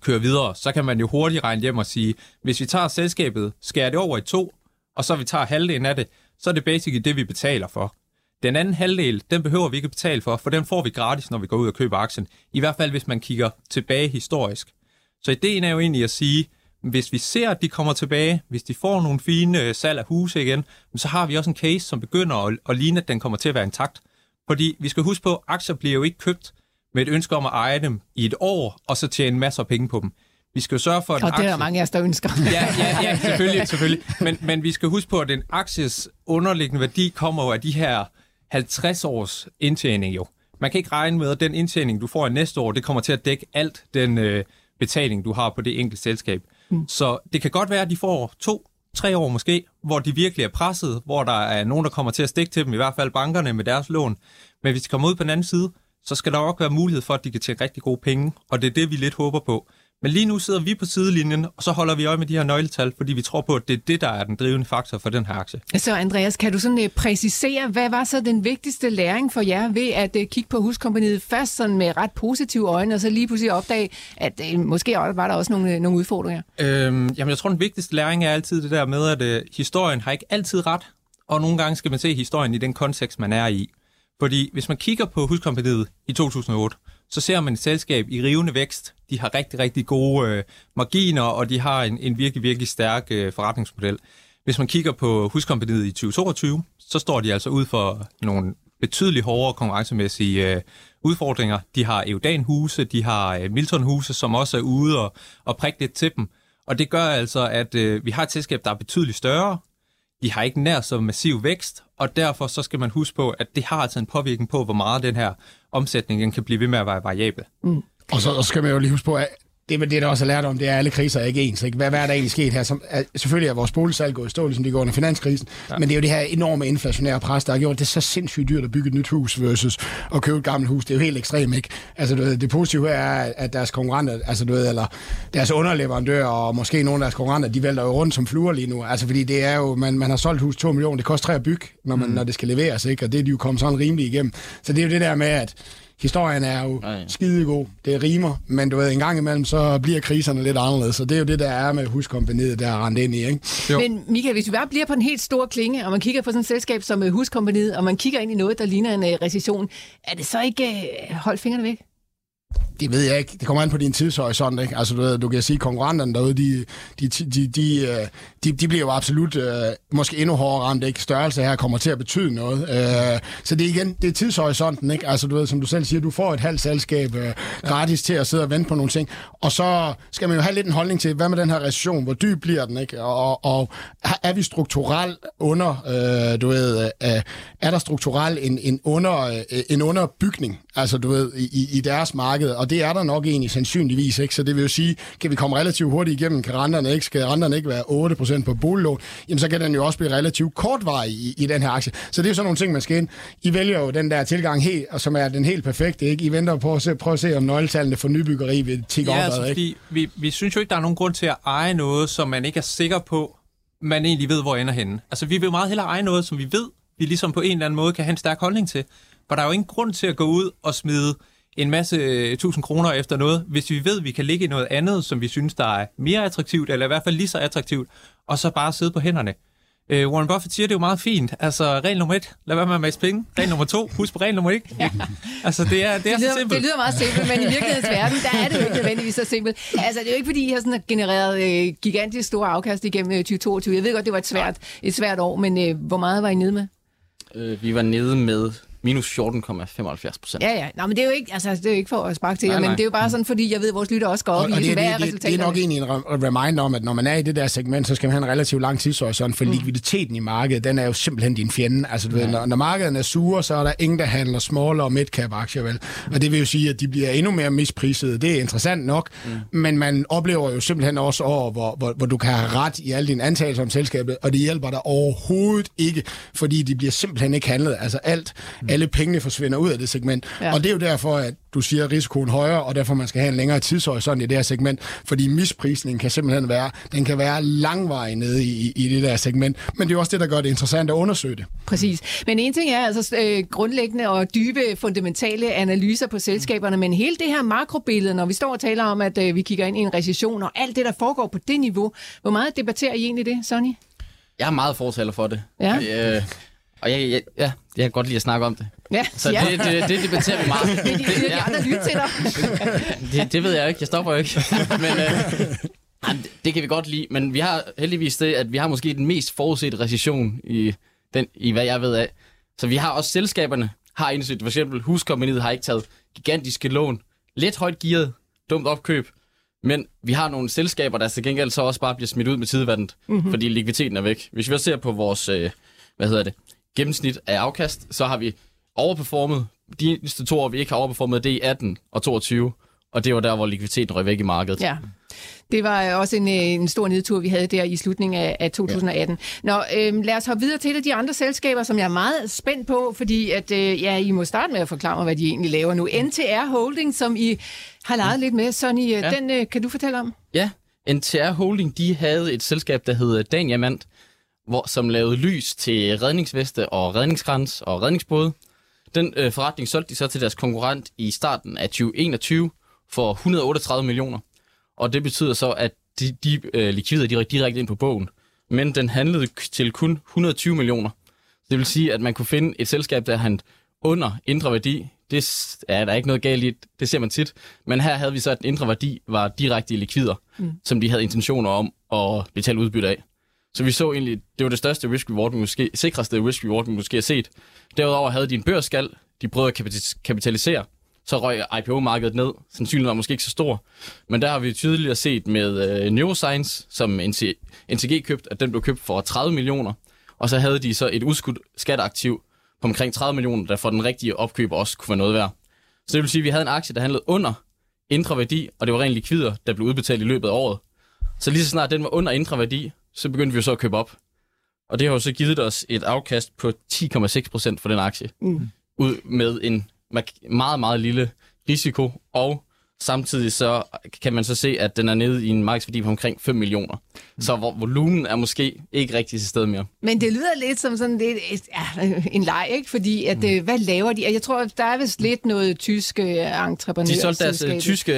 køre videre, så kan man jo hurtigt regne hjem og sige, hvis vi tager selskabet, skærer det over i to, og så vi tager halvdelen af det, så er det basically det, vi betaler for. Den anden halvdel, den behøver vi ikke betale for, for den får vi gratis, når vi går ud og køber aktien. I hvert fald, hvis man kigger tilbage historisk. Så ideen er jo egentlig at sige, hvis vi ser, at de kommer tilbage, hvis de får nogle fine øh, salg af huse igen, så har vi også en case, som begynder at, at ligne, at den kommer til at være intakt. Fordi vi skal huske på, at aktier bliver jo ikke købt med et ønske om at eje dem i et år, og så tjene masser af penge på dem. Vi skal jo sørge for, at Og det er der mange af os, der ønsker. ja, ja, ja, selvfølgelig, selvfølgelig. Men, men vi skal huske på, at den akties underliggende værdi kommer jo af de her 50 års indtjening jo. Man kan ikke regne med, at den indtjening, du får i næste år, det kommer til at dække alt den øh, betaling, du har på det enkelte selskab. Mm. Så det kan godt være, at de får to, tre år måske, hvor de virkelig er presset, hvor der er nogen, der kommer til at stikke til dem, i hvert fald bankerne med deres lån. Men hvis de kommer ud på den anden side, så skal der også være mulighed for, at de kan tjene rigtig gode penge, og det er det, vi lidt håber på. Men lige nu sidder vi på sidelinjen, og så holder vi øje med de her nøgletal, fordi vi tror på, at det er det, der er den drivende faktor for den her aktie. Så Andreas, kan du sådan uh, præcisere, hvad var så den vigtigste læring for jer ved at uh, kigge på huskompaniet først sådan med ret positive øjne, og så lige pludselig opdage, at uh, måske var der også nogle, nogle udfordringer? Øhm, jamen, jeg tror, den vigtigste læring er altid det der med, at uh, historien har ikke altid ret, og nogle gange skal man se historien i den kontekst, man er i. Fordi hvis man kigger på huskompaniet i 2008, så ser man et selskab i rivende vækst. De har rigtig, rigtig gode øh, marginer, og de har en, en virkelig, virkelig stærk øh, forretningsmodel. Hvis man kigger på huskompaniet i 2022, så står de altså ud for nogle betydeligt hårdere konkurrencemæssige øh, udfordringer. De har Eudan-huse, de har øh, Milton-huse, som også er ude og, og prikke lidt til dem. Og det gør altså, at øh, vi har et selskab, der er betydeligt større. De har ikke nær så massiv vækst, og derfor så skal man huske på, at det har altså en påvirkning på, hvor meget den her omsætning den kan blive ved med at være variabel. Mm. Og så, og så skal man jo lige huske på, at det er det, der også er lært om, det er, at alle kriser er ikke ens. Ikke? Hvad, hvad er der egentlig sket her? Som, er, selvfølgelig er vores boligsalg gået i stå, ligesom det går under finanskrisen, ja. men det er jo det her enorme inflationære pres, der har gjort det så sindssygt dyrt at bygge et nyt hus versus at købe et gammelt hus. Det er jo helt ekstremt, ikke? Altså, du ved, det positive er, at deres konkurrenter, altså, du ved, eller deres underleverandører og måske nogle af deres konkurrenter, de vælter jo rundt som fluer lige nu. Altså, fordi det er jo, man, man har solgt hus 2 millioner, det koster 3 at bygge, når, man, mm. når det skal leveres, ikke? Og det er de jo kommet sådan rimelig igennem. Så det er jo det der med, at historien er jo Nej. skidegod. Det rimer, men du ved, en gang imellem, så bliver kriserne lidt anderledes. Så det er jo det, der er med huskompaniet, der er rendt ind i. Ikke? Jo. Men Michael, hvis vi bare bliver på den helt store klinge, og man kigger på sådan et selskab som øh, Huskompaniet, og man kigger ind i noget, der ligner en uh, recession, er det så ikke uh, holdt fingrene væk? Det ved jeg ikke. Det kommer an på din tidshorisont, ikke? Altså, du, ved, du kan sige, at konkurrenterne derude, de, de, de, de, øh, de, de bliver jo absolut uh, måske endnu hårdere ramt, ikke? Størrelse her kommer til at betyde noget. Uh, så det er igen, det er tidshorisonten, ikke? Altså, du ved, som du selv siger, du får et halvt selskab uh, gratis til at sidde og vente på nogle ting. Og så skal man jo have lidt en holdning til, hvad med den her recession? Hvor dyb bliver den, ikke? Og, og er vi strukturelt under, uh, du ved, uh, er der strukturelt en, en, under, uh, en underbygning, altså, du ved, i, i deres marked? Og det er der nok egentlig sandsynligvis, ikke? Så det vil jo sige, kan vi komme relativt hurtigt igennem, kan renterne ikke, skal renterne ikke være 8% på boliglån, jamen så kan den jo også blive relativt kortvarig i, i den her aktie. Så det er jo sådan nogle ting, man skal ind. I vælger jo den der tilgang helt, som er den helt perfekte, ikke? I venter på at se, prøve at se, om nøgletallene for nybyggeri vil tikke ja, op. Altså, ikke? Fordi vi, vi synes jo ikke, der er nogen grund til at eje noget, som man ikke er sikker på, man egentlig ved, hvor ender henne. Altså, vi vil meget hellere eje noget, som vi ved, vi ligesom på en eller anden måde kan have en stærk holdning til. For der er jo ingen grund til at gå ud og smide en masse øh, tusind kroner efter noget, hvis vi ved, at vi kan ligge i noget andet, som vi synes, der er mere attraktivt, eller i hvert fald lige så attraktivt, og så bare sidde på hænderne. Uh, Warren Buffett siger det jo meget fint. Altså, regel nummer et, lad være med at masse penge. Regel nummer to, husk på regel nummer et. Ja. Altså, det er, det er det lyder, så simpelt. Det lyder meget simpelt, men i virkelighedens verden, der er det jo ikke nødvendigvis så simpelt. Altså, det er jo ikke, fordi I har sådan genereret øh, gigantisk store afkast igennem 2022. Jeg ved godt, det var et svært, et svært år, men øh, hvor meget var I nede med? Uh, vi var nede med minus 14,75 procent. Ja, ja. Nå, men det er jo ikke, altså, det er jo ikke for at sparke til jer, men det er jo bare sådan, fordi jeg ved, at vores lytter også går op og, i, og det, hvad er det, det, er nok egentlig en reminder om, at når man er i det der segment, så skal man have en relativt lang tidshorisont, for mm. likviditeten i markedet, den er jo simpelthen din fjende. Altså, du ja. ved, når, når markedet er sure, så er der ingen, der handler small og midcap aktier, vel? Og det vil jo sige, at de bliver endnu mere mispriset. Det er interessant nok, mm. men man oplever jo simpelthen også år, hvor, hvor, hvor du kan have ret i alle dine antagelser om selskabet, og det hjælper dig overhovedet ikke, fordi de bliver simpelthen ikke handlet. Altså alt, mm. Alle pengene forsvinder ud af det segment. Ja. Og det er jo derfor, at du siger, at risikoen er højere, og derfor man skal have en længere tidshorisont i det her segment, fordi misprisningen kan simpelthen være, den kan være langvej nede i, i det der segment, men det er også det, der gør det interessant at undersøge det. Præcis. Men en ting er altså øh, grundlæggende og dybe fundamentale analyser på selskaberne, men hele det her makrobillede, når vi står og taler om, at øh, vi kigger ind i en recession, og alt det, der foregår på det niveau, hvor meget debatterer I egentlig det, Sonny? Jeg er meget fortaler for det. Ja. Øh, og jeg, jeg, ja, jeg kan godt lide at snakke om det. Ja, så ja. det, det, det debatterer vi meget. Det, det, det, de andre lytte til dig. det, det ved jeg ikke. Jeg stopper jo ikke. Men, øh, det, det kan vi godt lide. Men vi har heldigvis det, at vi har måske den mest forudsete recession i, den, i hvad jeg ved af. Så vi har også selskaberne har indset. For eksempel huskompaniet har ikke taget gigantiske lån. Lidt højt gearet. Dumt opkøb. Men vi har nogle selskaber, der til gengæld så også bare bliver smidt ud med tidevandet, mm-hmm. fordi likviditeten er væk. Hvis vi også ser på vores, øh, hvad hedder det, gennemsnit af afkast, så har vi overperformet. De eneste to år, vi ikke har overperformet, det er 18 og 22. Og det var der, hvor likviditeten røg væk i markedet. Ja. Det var også en, øh, en stor nedtur, vi havde der i slutningen af, af 2018. Ja. Nå, øhm, lad os hoppe videre til et af de andre selskaber, som jeg er meget spændt på, fordi at, øh, ja, I må starte med at forklare mig, hvad de egentlig laver nu. NTR Holding, som I har leget lidt med. Sonny, øh, ja. den øh, kan du fortælle om? Ja, NTR Holding, de havde et selskab, der hedder Daniamant, hvor, som lavede lys til redningsveste og redningskrans og redningsbåde. Den øh, forretning solgte de så til deres konkurrent i starten af 2021 for 138 millioner. Og det betyder så, at de, de øh, likvider de direkte ind på bogen. Men den handlede til kun 120 millioner. Det vil sige, at man kunne finde et selskab, der han under indre værdi. Det er der ikke noget galt i, det ser man tit. Men her havde vi så, at den indre værdi var direkte i likvider, mm. som de havde intentioner om at betale udbytte af. Så vi så egentlig, det var det største risk-reward, måske, sikreste risk-reward, man måske har set. Derudover havde de en børsskal, de prøvede at kapitalisere, så røg IPO-markedet ned. Sandsynligheden var måske ikke så stor. Men der har vi tydeligt set med øh, Neuroscience, som NTG købte, købt, at den blev købt for 30 millioner. Og så havde de så et udskudt skatteaktiv på omkring 30 millioner, der for den rigtige opkøber også kunne være noget værd. Så det vil sige, at vi havde en aktie, der handlede under indre værdi, og det var rent likvider, der blev udbetalt i løbet af året. Så lige så snart den var under indre værdi, så begyndte vi jo så at købe op. Og det har jo så givet os et afkast på 10,6 procent for den aktie. Mm. Ud med en meget, meget lille risiko, og samtidig så kan man så se, at den er nede i en markedsværdi på omkring 5 millioner. Mm. Så hvor volumen er måske ikke rigtig til sted mere. Men det lyder lidt som sådan lidt, ja, en leg, ikke? Fordi, at, mm. hvad laver de? Jeg tror, der er vist lidt noget tyske entreprenører. De solgte deres uh, tyske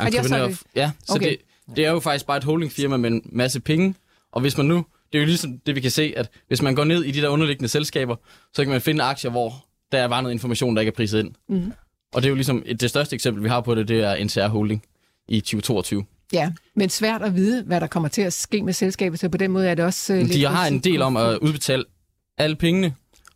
entreprenører. Ja, så okay. det, det er jo faktisk bare et holdingfirma med en masse penge. Og hvis man nu, det er jo ligesom det, vi kan se, at hvis man går ned i de der underliggende selskaber, så kan man finde aktier, hvor der var noget information, der ikke er priset ind. Mm. Og det er jo ligesom, et, det største eksempel, vi har på det, det er NCR Holding i 2022. Ja, men svært at vide, hvad der kommer til at ske med selskabet, så på den måde er det også... Uh, De har en del om at udbetale alle pengene,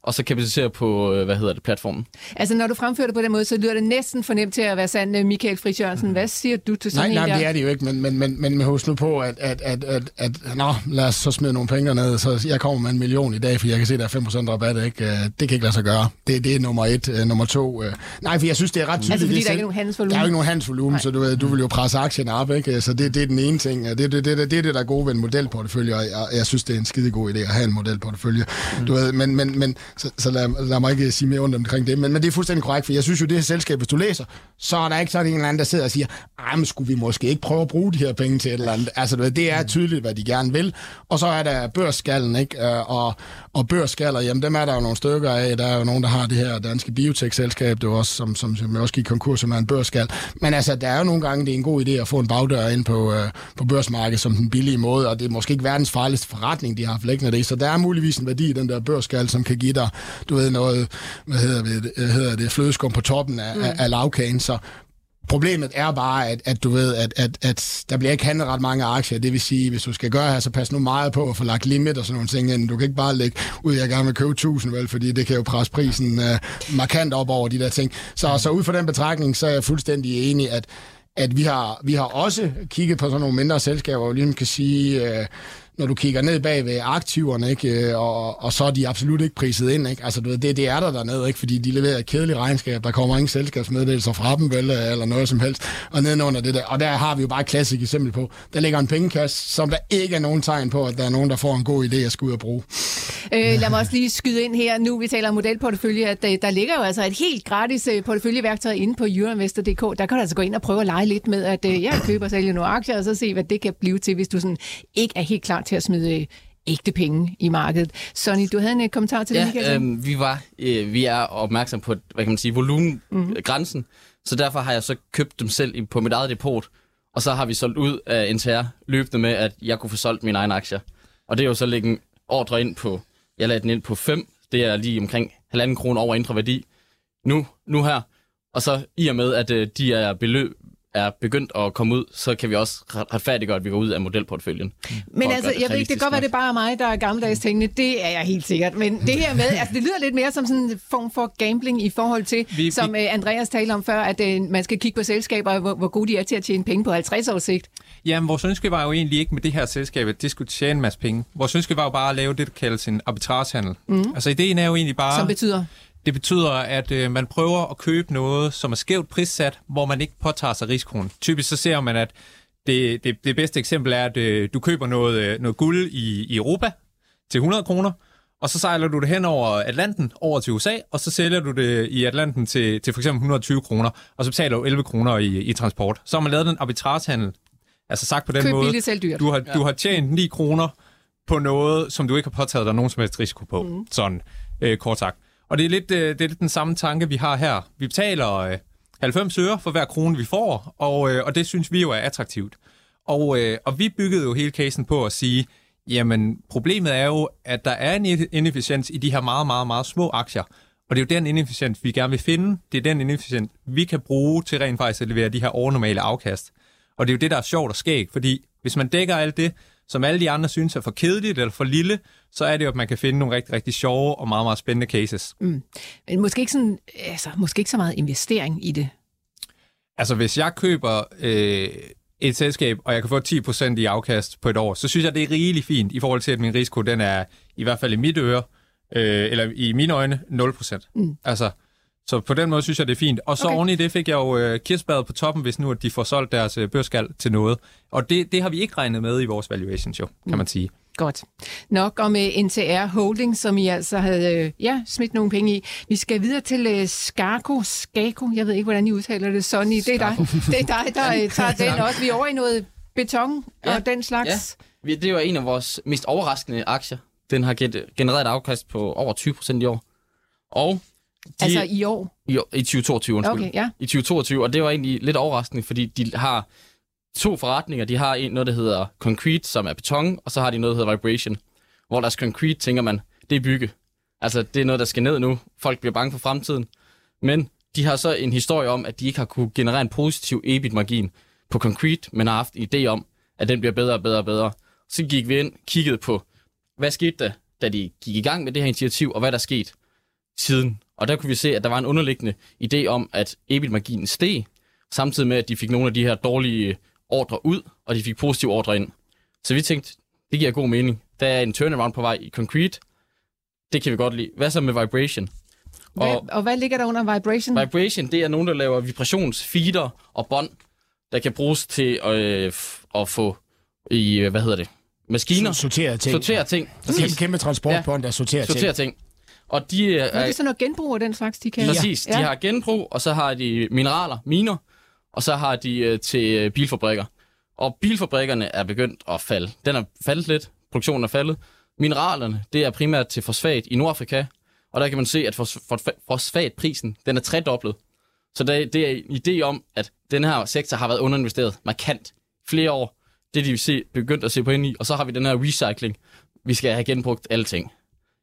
og så kapitalisere på, øh, hvad hedder det, platformen. Altså, når du fremfører det på den måde, så lyder det næsten fornemt til at være sand, øh, Michael Friis Jørgensen. Hvad siger du til sådan nej, en nej, der? det er det jo ikke, men, men, men, men husk nu på, at, at, at, at, at nå, lad os så smide nogle penge ned, så jeg kommer med en million i dag, for jeg kan se, at der er 5% rabat, ikke? Øh, det kan ikke lade sig gøre. Det, det er nummer et. Nummer to, nej, for jeg synes, det er ret tydeligt. Altså, fordi det der er ikke nogen handelsvolumen? Der er jo ikke nogen handelsvolumen, så du, du vil jo presse aktien op, ikke? Så det, det er den ene ting. Det, det, det, det, det er det, der er gode ved en modelportefølje, og jeg, jeg synes, det er en skide god idé at have en modelportefølje. Mm. Du ved, men, men, men så, så lad, lad mig ikke øh, sige mere ondt omkring det, men, men det er fuldstændig korrekt, for jeg synes jo, det her selskab, hvis du læser, så er der ikke sådan en eller anden, der sidder og siger, ej, men skulle vi måske ikke prøve at bruge de her penge til et eller andet. Altså, det er tydeligt, hvad de gerne vil. Og så er der børsskallen, ikke? Øh, og, og børsskaller, jamen dem er der jo nogle stykker af. Der er jo nogen, der har det her danske biotech-selskab, det var også, som, som, som også gik konkurs, som er en børsskal. Men altså, der er jo nogle gange, det er en god idé at få en bagdør ind på, øh, på børsmarkedet som den billige måde, og det er måske ikke verdens farligste forretning, de har haft liggende det. Så der er muligvis en værdi i den der børsskal, som kan give dig, du ved, noget, hvad hedder det, hedder det flødeskum på toppen af, mm. af, af lavkagen. Så Problemet er bare, at, at du ved, at, at, at der bliver ikke handlet ret mange aktier. Det vil sige, hvis du skal gøre her, så pas nu meget på at få lagt limit og sådan nogle ting ind. Du kan ikke bare lægge ud, jeg gerne vil købe 1000, vel, fordi det kan jo presse prisen uh, markant op over de der ting. Så, så ud fra den betragtning, så er jeg fuldstændig enig, at at vi har, vi har også kigget på sådan nogle mindre selskaber, hvor vi ligesom kan sige, uh, når du kigger ned bag ved aktiverne, ikke? Øh, og, og så er de absolut ikke priset ind. Ikke? Altså, du ved, det, det er der dernede, ikke? fordi de leverer et kedeligt regnskab. Der kommer ingen selskabsmeddelelser fra dem, vel, øh, eller noget som helst. Og nedenunder det der. Og der har vi jo bare et klassisk eksempel på. Der ligger en pengekasse, som der ikke er nogen tegn på, at der er nogen, der får en god idé at skulle ud og bruge. Øh, lad mig også lige skyde ind her, nu vi taler om modelportefølje, at der, der ligger jo altså et helt gratis porteføljeværktøj inde på euroinvestor.dk. Der kan du altså gå ind og prøve at lege lidt med, at jeg køber og sælger nogle aktier, og så se, hvad det kan blive til, hvis du sådan ikke er helt klar til at smide ægte penge i markedet. Sonny, du havde en øh, kommentar til ja, det, øh, vi var, øh, vi er opmærksom på, hvad kan man sige, volumengrænsen, mm. så derfor har jeg så købt dem selv på mit eget depot, og så har vi solgt ud af NTR løbende med, at jeg kunne få solgt mine egne aktier. Og det er jo så lægge en ordre ind på, jeg lagde den ind på 5, det er lige omkring halvanden kroner over indre værdi, nu, nu her. Og så i og med, at øh, de er beløb, er begyndt at komme ud, så kan vi også retfærdiggøre, at vi går ud af modelportføljen. Men altså, jeg ved ikke, det kan godt være, det er bare mig, der er gammeldags tænkende. Det er jeg helt sikkert. Men det her med, altså det lyder lidt mere som sådan en form for gambling i forhold til, vi, som vi, Andreas talte om før, at uh, man skal kigge på selskaber, hvor, hvor gode de er til at tjene penge på 50 års sigt. Jamen, vores ønske var jo egentlig ikke med det her selskab, at det skulle tjene en masse penge. Vores ønske var jo bare at lave det, der kaldes en arbitragehandel. Mm. Altså, ideen er jo egentlig bare... Som betyder? Det betyder, at øh, man prøver at købe noget, som er skævt prissat, hvor man ikke påtager sig risikoen. Typisk så ser man, at det, det, det bedste eksempel er, at øh, du køber noget, øh, noget guld i, i Europa til 100 kroner, og så sejler du det hen over Atlanten, over til USA, og så sælger du det i Atlanten til, til for eksempel 120 kroner, og så betaler du 11 kroner i, i transport. Så har man lavet den arbitragehandel. Altså sagt på den Køb måde, billigt, dyrt. du har, ja. du har tjent 9 kroner på noget, som du ikke har påtaget dig nogen som helst risiko på. Mm. Sådan, øh, kort sagt. Og det er, lidt, øh, det er lidt den samme tanke, vi har her. Vi betaler øh, 90 øre for hver krone, vi får, og, øh, og det synes vi jo er attraktivt. Og, øh, og vi byggede jo hele casen på at sige, jamen problemet er jo, at der er en inefficiens i de her meget, meget, meget små aktier. Og det er jo den inefficiens, vi gerne vil finde. Det er den inefficiens, vi kan bruge til rent faktisk at levere de her overnormale afkast. Og det er jo det, der er sjovt og skægt, fordi hvis man dækker alt det, som alle de andre synes er for kedeligt eller for lille, så er det jo, at man kan finde nogle rigtig, rigtig sjove og meget, meget spændende cases. Mm. Men måske ikke, sådan, altså, måske ikke så meget investering i det. Altså, hvis jeg køber øh, et selskab, og jeg kan få 10% i afkast på et år, så synes jeg, det er rigeligt fint i forhold til, at min risiko, den er i hvert fald i mit øre, øh, eller i mine øjne, 0%. Mm. Altså, så på den måde synes jeg, det er fint. Og så okay. oven i det fik jeg jo øh, kirsebæret på toppen, hvis nu at de får solgt deres øh, børskal til noget. Og det, det har vi ikke regnet med i vores valuations jo, kan mm. man sige. Godt. Nok om uh, NTR Holding, som I altså havde uh, ja, smidt nogle penge i. Vi skal videre til uh, Skarko, Skako, jeg ved ikke, hvordan I udtaler det, Sonny. Det er dig, det er dig der uh, tager den også. Vi er over i noget beton ja. og den slags. Ja. Det var en af vores mest overraskende aktier. Den har genereret et afkast på over 20 procent i år. Og de, altså i år? I, i 2022, undskyld. Okay, ja. I 2022, og det var egentlig lidt overraskende, fordi de har to forretninger. De har en, noget, der hedder Concrete, som er beton, og så har de noget, der hedder Vibration. Hvor deres Concrete, tænker man, det er bygge. Altså, det er noget, der skal ned nu. Folk bliver bange for fremtiden. Men de har så en historie om, at de ikke har kunne generere en positiv EBIT-margin på Concrete, men har haft en idé om, at den bliver bedre og bedre og bedre. Så gik vi ind, kiggede på, hvad skete der, da de gik i gang med det her initiativ, og hvad der skete siden. Og der kunne vi se, at der var en underliggende idé om, at EBIT-marginen steg, samtidig med, at de fik nogle af de her dårlige ordre ud, og de fik positive ordre ind. Så vi tænkte, det giver god mening. Der er en turnaround på vej i Concrete. Det kan vi godt lide. Hvad så med Vibration? Hvad, og, og hvad ligger der under Vibration? Vibration, det er nogen, der laver vibrationsfeeder og bånd, der kan bruges til øh, at få i, hvad hedder det, maskiner. Sortere ting. Sortere ting. Kæmpe, kæmpe transportbånd, der sorterer, sorterer ting. ting. Og de er, er det sådan noget genbrug af den slags, de kan? Præcis. Ja. De har genbrug, og så har de mineraler, miner, og så har de øh, til øh, bilfabrikker. Og bilfabrikkerne er begyndt at falde. Den er faldet lidt. Produktionen er faldet. Mineralerne, det er primært til fosfat i Nordafrika. Og der kan man se, at fosfatprisen, den er tredoblet. Så det, det er en idé om, at den her sektor har været underinvesteret markant flere år. Det er de se, begyndt at se på ind i. Og så har vi den her recycling. Vi skal have genbrugt alting.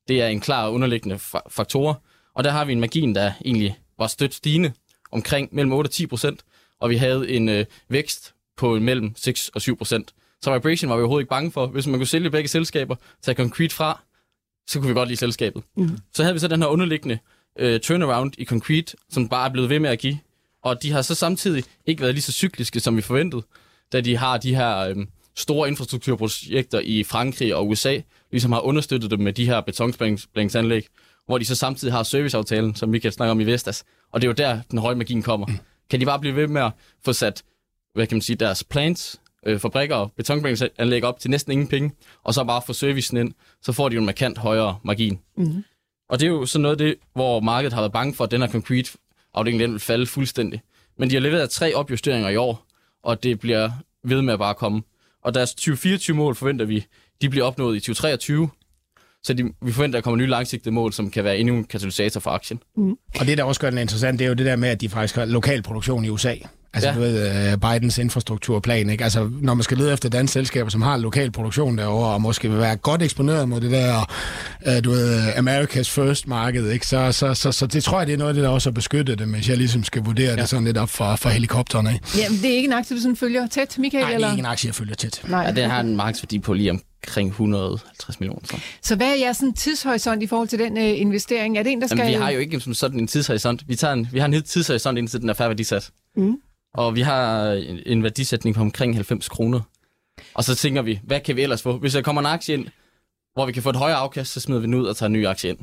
Det er en klar underliggende faktor. Og der har vi en margin, der egentlig var stødt stigende omkring mellem 8 og 10 procent og vi havde en øh, vækst på mellem 6 og 7 procent. Så Vibration var vi overhovedet ikke bange for. Hvis man kunne sælge begge selskaber, tage Concrete fra, så kunne vi godt lide selskabet. Mm. Så havde vi så den her underliggende øh, turnaround i Concrete, som bare er blevet ved med at give. Og de har så samtidig ikke været lige så cykliske, som vi forventede, da de har de her øh, store infrastrukturprojekter i Frankrig og USA, ligesom har understøttet dem med de her betonsplæningsanlæg, hvor de så samtidig har serviceaftalen, som vi kan snakke om i Vestas. Og det er jo der, den høje magien kommer. Mm. Kan de bare blive ved med at få sat, hvad kan man sige, deres plants, øh, fabrikker og betonbringsanlæg op til næsten ingen penge, og så bare få servicen ind, så får de jo en markant højere margin. Mm-hmm. Og det er jo sådan noget det, hvor markedet har været bange for, at den her concrete afdeling den vil falde fuldstændig. Men de har leveret tre opjusteringer i år, og det bliver ved med at bare komme. Og deres 2024-mål forventer vi, de bliver opnået i 2023, så de, vi forventer, at der kommer nye langsigtede mål, som kan være endnu en katalysator for aktien. Mm. Og det, der også gør den interessant, det er jo det der med, at de faktisk har lokal produktion i USA. Altså, ja. du ved, uh, Bidens infrastrukturplan, ikke? Altså, når man skal lede efter danske selskaber, som har lokal produktion derovre, og måske vil være godt eksponeret mod det der, uh, du ved, America's First marked, ikke? Så, så, så, så, det tror jeg, det er noget af det, der også har beskyttet det, hvis jeg ligesom skal vurdere ja. det sådan lidt op for, for helikopterne, ikke? Jamen, det er ikke en aktie, du sådan følger tæt, Michael? Nej, eller? det er ikke en aktie, jeg følger tæt. Nej. Ja, den har en markedsværdi på lige omkring 150 millioner. Så. så hvad er jeres sådan, tidshorisont i forhold til den øh, investering? Er det en, der skal... Jamen, vi har jo ikke som sådan en tidshorisont. Vi, tager en, vi har en tidshorisont, indtil den er færdig værdisat. Mm. Og vi har en, en værdisætning på omkring 90 kroner. Og så tænker vi, hvad kan vi ellers få? Hvis der kommer en aktie ind, hvor vi kan få et højere afkast, så smider vi den ud og tager en ny aktie ind.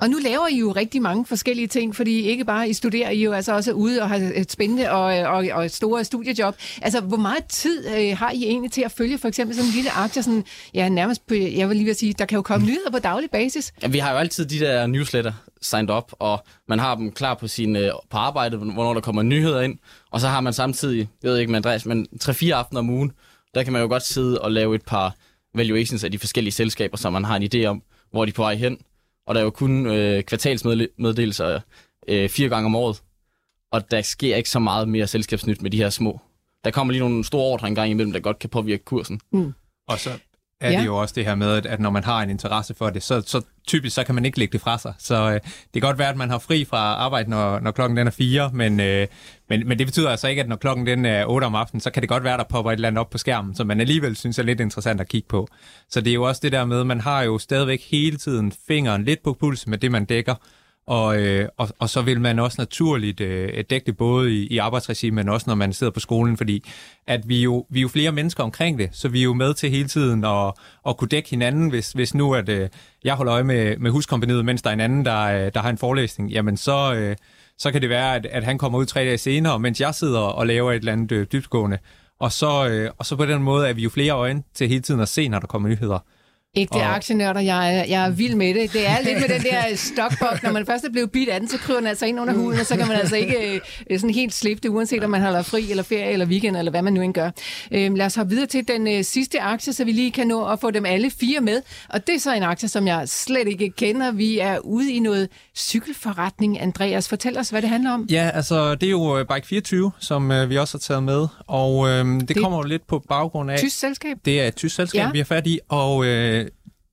Og nu laver I jo rigtig mange forskellige ting, fordi ikke bare I studerer, I jo altså også ude og har et spændende og, og, og et store studiejob. Altså, hvor meget tid øh, har I egentlig til at følge for eksempel sådan en lille aktie, sådan, ja, nærmest på, jeg vil lige vil sige, der kan jo komme nyheder på daglig basis? Ja, vi har jo altid de der newsletter signed op, og man har dem klar på, sin, øh, på arbejde, hvornår der kommer nyheder ind, og så har man samtidig, jeg ved ikke med Andreas, men 3-4 aftener om ugen, der kan man jo godt sidde og lave et par valuations af de forskellige selskaber, som man har en idé om, hvor de er på vej hen og der er jo kun øh, kvartalsmeddelelser øh, fire gange om året, og der sker ikke så meget mere selskabsnyt med de her små. Der kommer lige nogle store ordre engang imellem, der godt kan påvirke kursen. Mm. Og så er ja. det jo også det her med, at når man har en interesse for det, så, så typisk så kan man ikke lægge det fra sig. Så øh, det kan godt være, at man har fri fra arbejde, når, når klokken den er fire, men, øh, men, men det betyder altså ikke, at når klokken den er 8 om aftenen, så kan det godt være, at der popper et eller andet op på skærmen, som man alligevel synes er lidt interessant at kigge på. Så det er jo også det der med, man har jo stadigvæk hele tiden fingeren lidt på puls med det, man dækker, og, øh, og, og så vil man også naturligt øh, dække det både i, i arbejdsregime, men også når man sidder på skolen, fordi at vi jo, vi er jo flere mennesker omkring det, så vi er jo med til hele tiden at, at kunne dække hinanden, hvis, hvis nu at øh, jeg holder øje med, med huskompaniet, mens der er en anden, der, øh, der har en forelæsning, jamen så, øh, så kan det være, at, at han kommer ud tre dage senere, mens jeg sidder og laver et eller andet øh, dybtgående. Og så, øh, og så på den måde er vi jo flere øjne til hele tiden at se, når der kommer nyheder. Ikke det Og- aktienørder, jeg er, jeg er vild med det. Det er lidt med den der stokboks. Når man først er blevet bidt af den, så kryber den altså ind under huden, og så kan man altså ikke øh, sådan helt slippe det, uanset om man holder fri, eller ferie, eller weekend, eller hvad man nu end gør. Øh, lad os hoppe videre til den øh, sidste aktie, så vi lige kan nå at få dem alle fire med. Og det er så en aktie, som jeg slet ikke kender. Vi er ude i noget cykelforretning. Andreas, fortæl os, hvad det handler om. Ja, altså det er jo øh, Bike 24, som øh, vi også har taget med, og øh, det, det kommer jo lidt på baggrund af... Tysk selskab. Det er et tysk selskab, Ja. vi har fat i, og øh,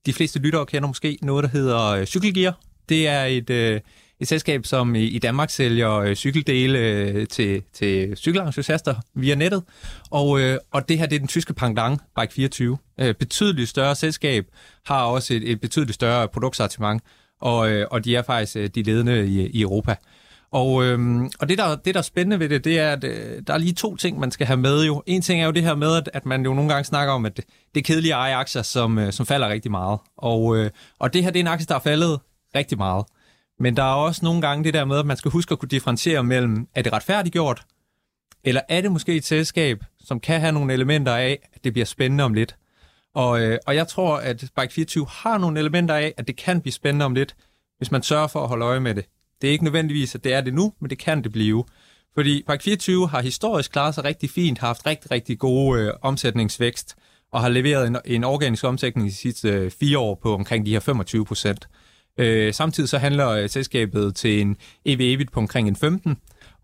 de fleste lyttere kender måske noget, der hedder øh, Cykelgear. Det er et, øh, et selskab, som i, Danmark sælger øh, cykeldele øh, til, til cykelentusiaster via nettet. Og, og det her det er den tyske pendant, Bike 24. Øh, betydeligt større selskab, har også et, et betydeligt større produktsortiment, og, øh, og de er faktisk øh, de ledende i, i Europa. Og, øhm, og det, der, det, der er spændende ved det, det er, at øh, der er lige to ting, man skal have med jo. En ting er jo det her med, at, at man jo nogle gange snakker om, at det, det er kedelige at eje aktier, som, øh, som falder rigtig meget. Og, øh, og det her, det er en aktie, der er faldet rigtig meget. Men der er også nogle gange det der med, at man skal huske at kunne differentiere mellem, er det retfærdiggjort, eller er det måske et selskab, som kan have nogle elementer af, at det bliver spændende om lidt. Og, øh, og jeg tror, at Bike 24 har nogle elementer af, at det kan blive spændende om lidt, hvis man sørger for at holde øje med det. Det er ikke nødvendigvis, at det er det nu, men det kan det blive. Fordi Park 24 har historisk klaret sig rigtig fint, har haft rigtig, rigtig gode øh, omsætningsvækst, og har leveret en, en organisk omsætning de sidste øh, fire år på omkring de her 25 procent. Øh, samtidig så handler øh, selskabet til en EV-EBIT på omkring en 15,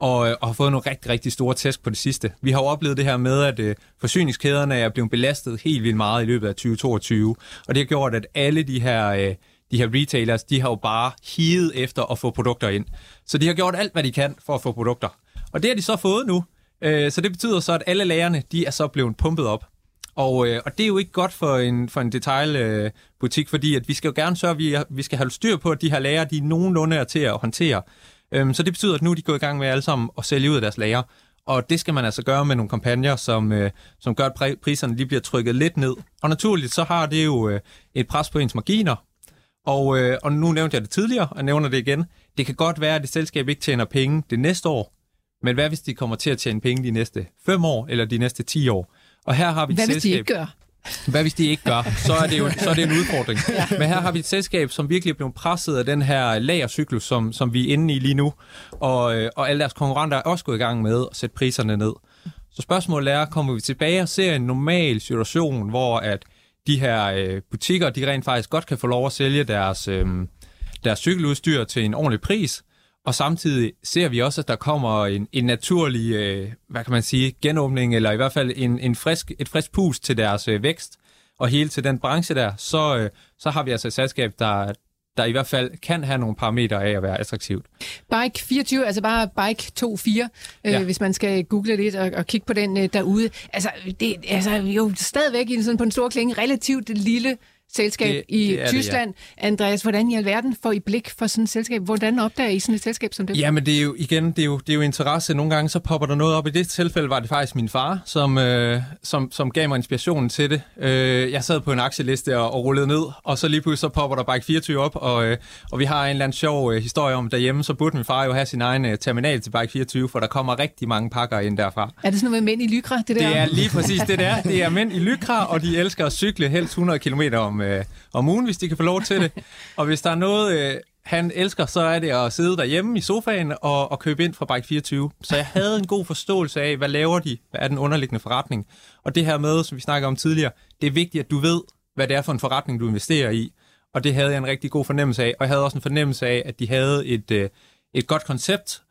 og, øh, og har fået nogle rigtig, rigtig store tæsk på det sidste. Vi har jo oplevet det her med, at øh, forsyningskæderne er blevet belastet helt vildt meget i løbet af 2022, og det har gjort, at alle de her... Øh, de her retailers, de har jo bare higet efter at få produkter ind. Så de har gjort alt, hvad de kan for at få produkter. Og det har de så fået nu. Øh, Så det betyder så, at alle lagerne, de er så blevet pumpet op. Og, øh, og det er jo ikke godt for en, for en detailbutik, øh, fordi at vi skal jo gerne sørge, at vi, vi skal have styr på, at de her lager, de er nogenlunde er til at håndtere. Øhm, Så det betyder, at nu er de gået i gang med alle sammen at sælge ud af deres lager. Og det skal man altså gøre med nogle kampagner, som, øh, som gør, at pri- priserne lige bliver trykket lidt ned. Og naturligt, så har det jo øh, et pres på ens marginer, og, øh, og nu nævnte jeg det tidligere, og nævner det igen. Det kan godt være, at det selskab ikke tjener penge det næste år, men hvad hvis de kommer til at tjene penge de næste 5 år, eller de næste 10 år? Og her har vi et Hvad hvis selskab... de ikke gør? Hvad hvis de ikke gør? Så er det jo så er det en udfordring. Men her har vi et selskab, som virkelig er blevet presset af den her lagercyklus, som, som vi er inde i lige nu. Og, øh, og alle deres konkurrenter er også gået i gang med at sætte priserne ned. Så spørgsmålet er, kommer vi tilbage og ser en normal situation, hvor at de her øh, butikker, de rent faktisk godt kan få lov at sælge deres, øh, deres cykeludstyr til en ordentlig pris, og samtidig ser vi også, at der kommer en, en naturlig, øh, hvad kan man sige, genåbning, eller i hvert fald en, en frisk, et frisk pust til deres øh, vækst, og hele til den branche der, så, øh, så har vi altså et selskab, der, der i hvert fald kan have nogle parametre af at være attraktivt. Bike 24, altså bare Bike 24, øh, Ja. hvis man skal google lidt og, og kigge på den øh, derude. Altså, det altså, jo stadigvæk i, sådan på en stor klinge relativt lille selskab Det- i det er det, ja. Tyskland. Andreas, hvordan i alverden får I blik for sådan et selskab? Hvordan opdager I sådan et selskab som det? Ja, men det er jo igen, det er jo, det er jo interesse. Nogle gange så popper der noget op. I det tilfælde var det faktisk min far, som, øh, som, som gav mig inspirationen til det. Øh, jeg sad på en aktieliste og, og rullede ned, og så lige pludselig så popper der Bike 24 op, og, øh, og vi har en eller anden sjov øh, historie om derhjemme, så burde min far jo have sin egen øh, terminal til Bike 24, for der kommer rigtig mange pakker ind derfra. Er det sådan noget med mænd i lykra, det der? Det er lige præcis det, det er. Det er mænd i lykra, og de elsker at cykle helst 100 km om, øh, om ugen, hvis de kan få lov til det. Og hvis der er noget, øh, han elsker, så er det at sidde derhjemme i sofaen og, og købe ind fra Bike 24. Så jeg havde en god forståelse af, hvad laver de? Hvad er den underliggende forretning? Og det her med, som vi snakker om tidligere, det er vigtigt, at du ved, hvad det er for en forretning, du investerer i. Og det havde jeg en rigtig god fornemmelse af. Og jeg havde også en fornemmelse af, at de havde et, øh, et godt koncept,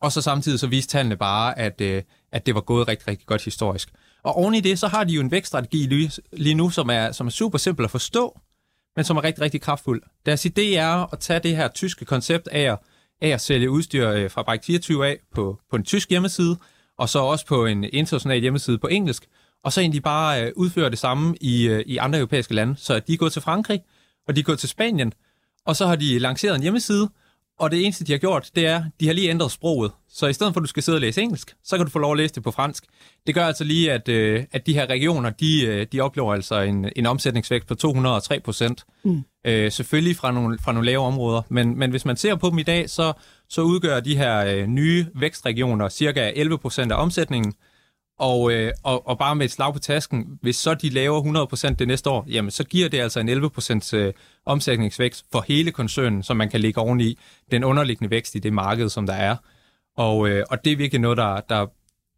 og så samtidig så viste tallene bare, at, øh, at det var gået rigtig, rigtig godt historisk. Og oven i det, så har de jo en vækststrategi lige, lige nu, som er, som er super simpel at forstå, men som er rigtig, rigtig kraftfuld. Deres idé er at tage det her tyske koncept af at, af at sælge udstyr øh, fra Bike 24 af på, på en tysk hjemmeside, og så også på en international hjemmeside på engelsk, og så egentlig bare øh, udføre det samme i, øh, i andre europæiske lande. Så de er gået til Frankrig, og de er gået til Spanien, og så har de lanceret en hjemmeside, og det eneste, de har gjort, det er, de har lige ændret sproget. Så i stedet for, at du skal sidde og læse engelsk, så kan du få lov at læse det på fransk. Det gør altså lige, at, øh, at de her regioner, de, øh, de oplever altså en, en omsætningsvækst på 203 procent. Mm. Øh, selvfølgelig fra nogle, fra nogle lave områder, men, men hvis man ser på dem i dag, så, så udgør de her øh, nye vækstregioner cirka 11 procent af omsætningen. Og, øh, og, og bare med et slag på tasken, hvis så de laver 100% det næste år, jamen så giver det altså en 11% øh, omsætningsvækst for hele koncernen, som man kan lægge oveni den underliggende vækst i det marked, som der er. Og, øh, og det er virkelig noget, der, der,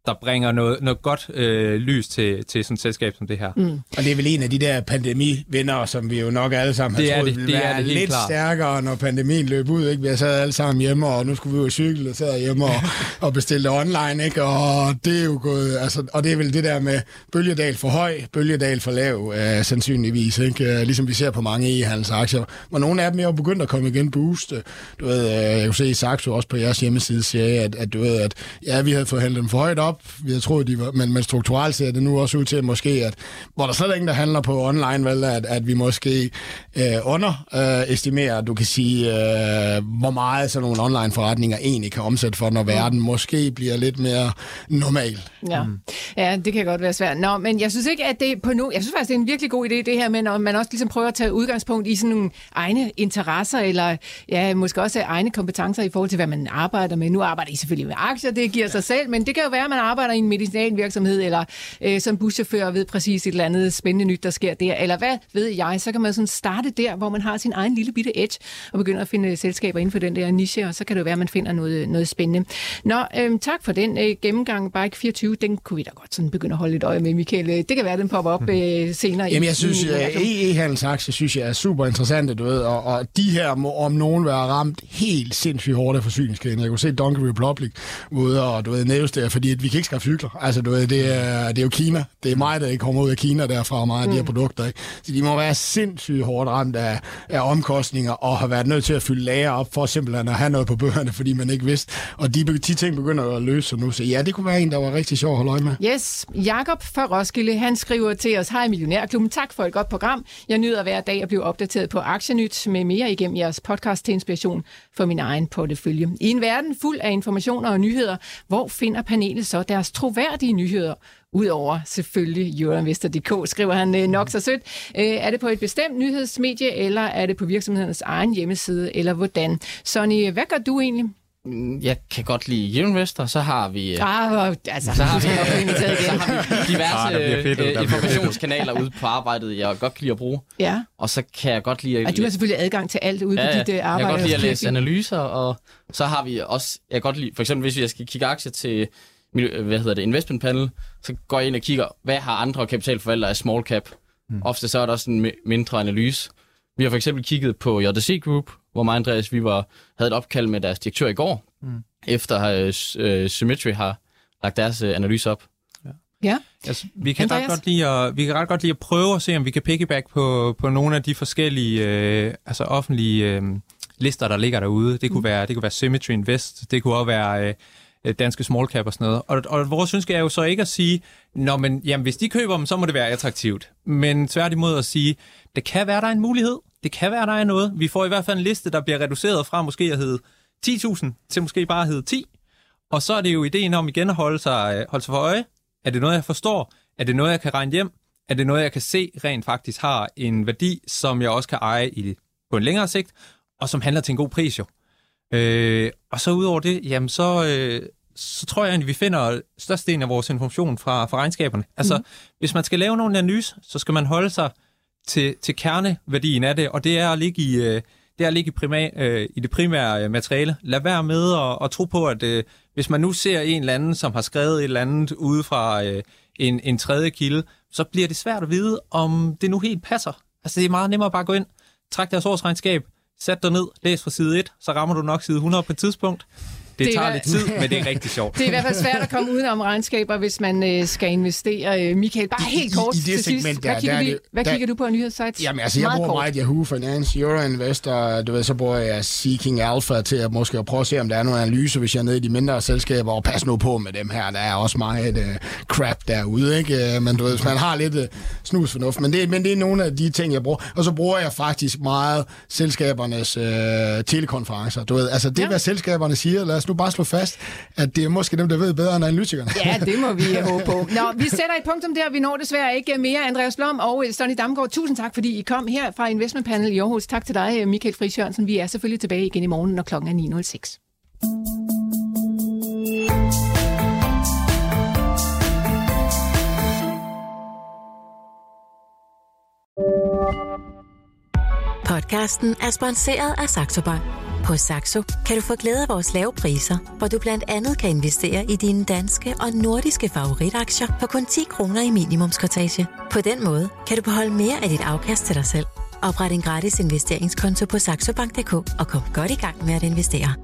der bringer noget, noget godt øh, lys til, til sådan et selskab som det her. Mm. Og det er vel en af de der pandemivinder, som vi jo nok alle sammen Det har er troet det, ville det er være det helt lidt klart. stærkere, når pandemien løb ud. Ikke? Vi har sad alle sammen hjemme, og nu skulle vi jo cykle og sad hjemme og, og bestille det online. Ikke? Og det er jo gået, altså, og det er vel det der med bølgedal for høj, bølgedal for lav, øh, sandsynligvis. Ikke? Øh, Ligesom vi ser på mange e-handelsaktier. Men nogle af dem er jo begyndt at komme igen booste. Du ved, øh, jeg kunne se i Saxo også på jeres hjemmeside siger, at, at, du ved, at ja, vi havde fået handlet dem for højt op. Vi havde troet, de var, men, men strukturelt ser det nu også ud til, at måske, at, hvor der slet ikke der handler på online, vel, at, at vi måske øh, underestimerer, du kan sige, øh, hvor meget sådan nogle online forretninger egentlig kan omsætte for, når verden måske bliver lidt mere normal. Ja. Mm. ja, det kan godt være svært. Nå, men jeg synes ikke, at det på nu... Jeg synes faktisk, det er en virkelig god idé, det her med, når man også ligesom prøver at tage udgangspunkt i sådan nogle egne interesser, eller ja, måske også egne kompetencer i forhold til, hvad man arbejder med. Nu arbejder I selvfølgelig med aktier, det giver sig selv, men det kan jo være, at man arbejder i en medicinalvirksomhed, eller øh, som buschauffør ved præcis et eller andet spændende nyt, der sker der, eller hvad ved jeg, så kan man sådan starte der, hvor man har sin egen lille bitte edge, og begynder at finde selskaber inden for den der niche, og så kan det jo være, at man finder noget, noget spændende. Nå, øh, tak for den øh, gennemgang, Bike 24, den kunne vi da godt sådan begynde at holde lidt øje med, Michael. Øh, Det kan være, at den popper op øh, senere. Jamen, i- jeg synes, e-handelsaktier synes jeg er super interessante, du ved, og, og de her må om nogen være ramt helt sindssygt hårdt af forsyningskæden. Jeg kunne se Donkey Republic ude og, du ved, nævnes der, fordi at vi kan ikke skaffe cykler. Altså, du ved, det er, det er jo Kina. Det er mig, der ikke kommer ud af Kina derfra, og meget af de her produkter, ikke? Så de må være sindssygt hårdt ramt af, af omkostninger, og har været nødt til at fylde lager op, for simpelthen at have noget på bøgerne, fordi man ikke vidste. Og de, de ting begynder at løse sig nu, så ja, det kunne være en, der var rigtig sjov at holde øje med. Yes, Jakob fra Roskilde, han skriver til os, Hej Millionærklubben, tak for et godt program. Jeg nyder hver dag at blive opdateret på Aktienyt med mere igennem jeres podcast til inspiration for min egen portefølje. I en verden fuld af informationer og nyheder, hvor finder panelet så deres troværdige nyheder? Udover selvfølgelig Euroinvestor.dk, skriver han øh, nok så sødt. Øh, er det på et bestemt nyhedsmedie, eller er det på virksomhedernes egen hjemmeside, eller hvordan? Sonny, hvad gør du egentlig? Mm, Jeg kan godt lide Investor, så har vi... øh, Ah, altså, Så har vi, så har vi diverse Ah, fedt, informationskanaler ude på arbejdet, jeg godt kan lide at bruge. Ja, Og så kan jeg godt lide at... og du har selvfølgelig adgang til alt ude Ja, på ja. dit øh, jeg arbejde. kan godt lide at læse analyser, og så har vi også, jeg kan godt lide, for eksempel hvis jeg skal kigge aktier til, hvad hedder det, investment panel, så går jeg ind og kigger, hvad har andre kapitalforvaltere af small cap? Mm. Ofte så er der også en mi- mindre analyse. Vi har for eksempel kigget på JDC Group, hvor mig og Andreas, vi var, havde et opkald med deres direktør i går, mm. efter at uh, Symmetry har lagt deres uh, analyse op. Ja, Altså, vi, kan ret Andreas? godt lide at, vi kan ret godt lide at prøve at se, om vi kan piggyback på, på nogle af de forskellige øh, altså offentlige øh, lister, der ligger derude. Det kunne, være, det kunne være Symmetry Invest, det kunne også være øh, Øh, danske small cap og sådan noget. Og, og vores ønske er jo så ikke at sige, Nå, men jamen, hvis de køber dem, så må det være attraktivt. Men tværtimod at sige, det kan være, der er en mulighed. Det kan være, der er noget. Vi får i hvert fald en liste, der bliver reduceret fra måske at hedde 10.000 til måske bare at hedde 10. Og så er det jo ideen om igen at holde sig, øh, holde sig for øje. Er det noget, jeg forstår? Er det noget, jeg kan regne hjem? Er det noget, jeg kan se rent faktisk har en værdi, som jeg også kan eje i, på en længere sigt, og som handler til en god pris jo? Øh, og så udover det, jamen så, øh, så tror jeg, at vi finder størstedelen af vores information fra, fra regnskaberne. Altså, mm. hvis man skal lave nogle analyse, så skal man holde sig til, til kerneværdien af det, og det er at ligge i, øh, det er at ligge i, primæ, øh, i det primære øh, materiale. Lad være med at, at tro på, at øh, hvis man nu ser en eller anden, som har skrevet et eller andet ude fra øh, en, en tredje kilde, så bliver det svært at vide, om det nu helt passer. Altså, det er meget nemmere at bare gå ind, træk deres årsregnskab, sæt dig ned, læs fra side 1, så rammer du nok side 100 på et tidspunkt. Det, Det er tager hvad- lidt tid, men det er rigtig sjovt. Det er i hvert fald svært at komme udenom regnskaber, hvis man øh, skal investere. Øh, Michael, bare I- helt i- kort i det til sidst. segment Hvad der, kigger, der er hvad der- kigger du på af nyhedssites? Jamen altså, jeg Meget bruger kort. meget Yahoo Finance, Euro Investor, du ved, så bruger jeg Seeking Alpha til at måske at prøve at se, om der er nogle analyser, hvis jeg er nede i de mindre selskaber, og pas nu på med dem her, der er også meget uh, crap derude, ikke? Øh, Men du ved, hvis man har lidt uh, snusfornuft, men det, men det er nogle af de ting, jeg bruger. Og så bruger jeg faktisk meget selskabernes uh, telekonferencer, du ved, altså det, ja. hvad selskaberne siger, lad os nu bare slå fast, at det er måske dem, der ved bedre end analytikerne. Ja, det må vi håbe på. Nå, vi sætter et punktum der. Vi når desværre ikke mere. Andreas Blom og Sonny Damgaard, tusind tak, fordi I kom her fra Investment Panel i Aarhus. Tak til dig, Michael Friis Jørgensen. Vi er selvfølgelig tilbage igen i morgen, når klokken er 9.06. Podcasten er sponsoreret af Saxo Bank. På Saxo kan du få glæde af vores lave priser, hvor du blandt andet kan investere i dine danske og nordiske favoritaktier for kun 10 kroner i minimumskortage. På den måde kan du beholde mere af dit afkast til dig selv. Opret en gratis investeringskonto på saxobank.dk og kom godt i gang med at investere.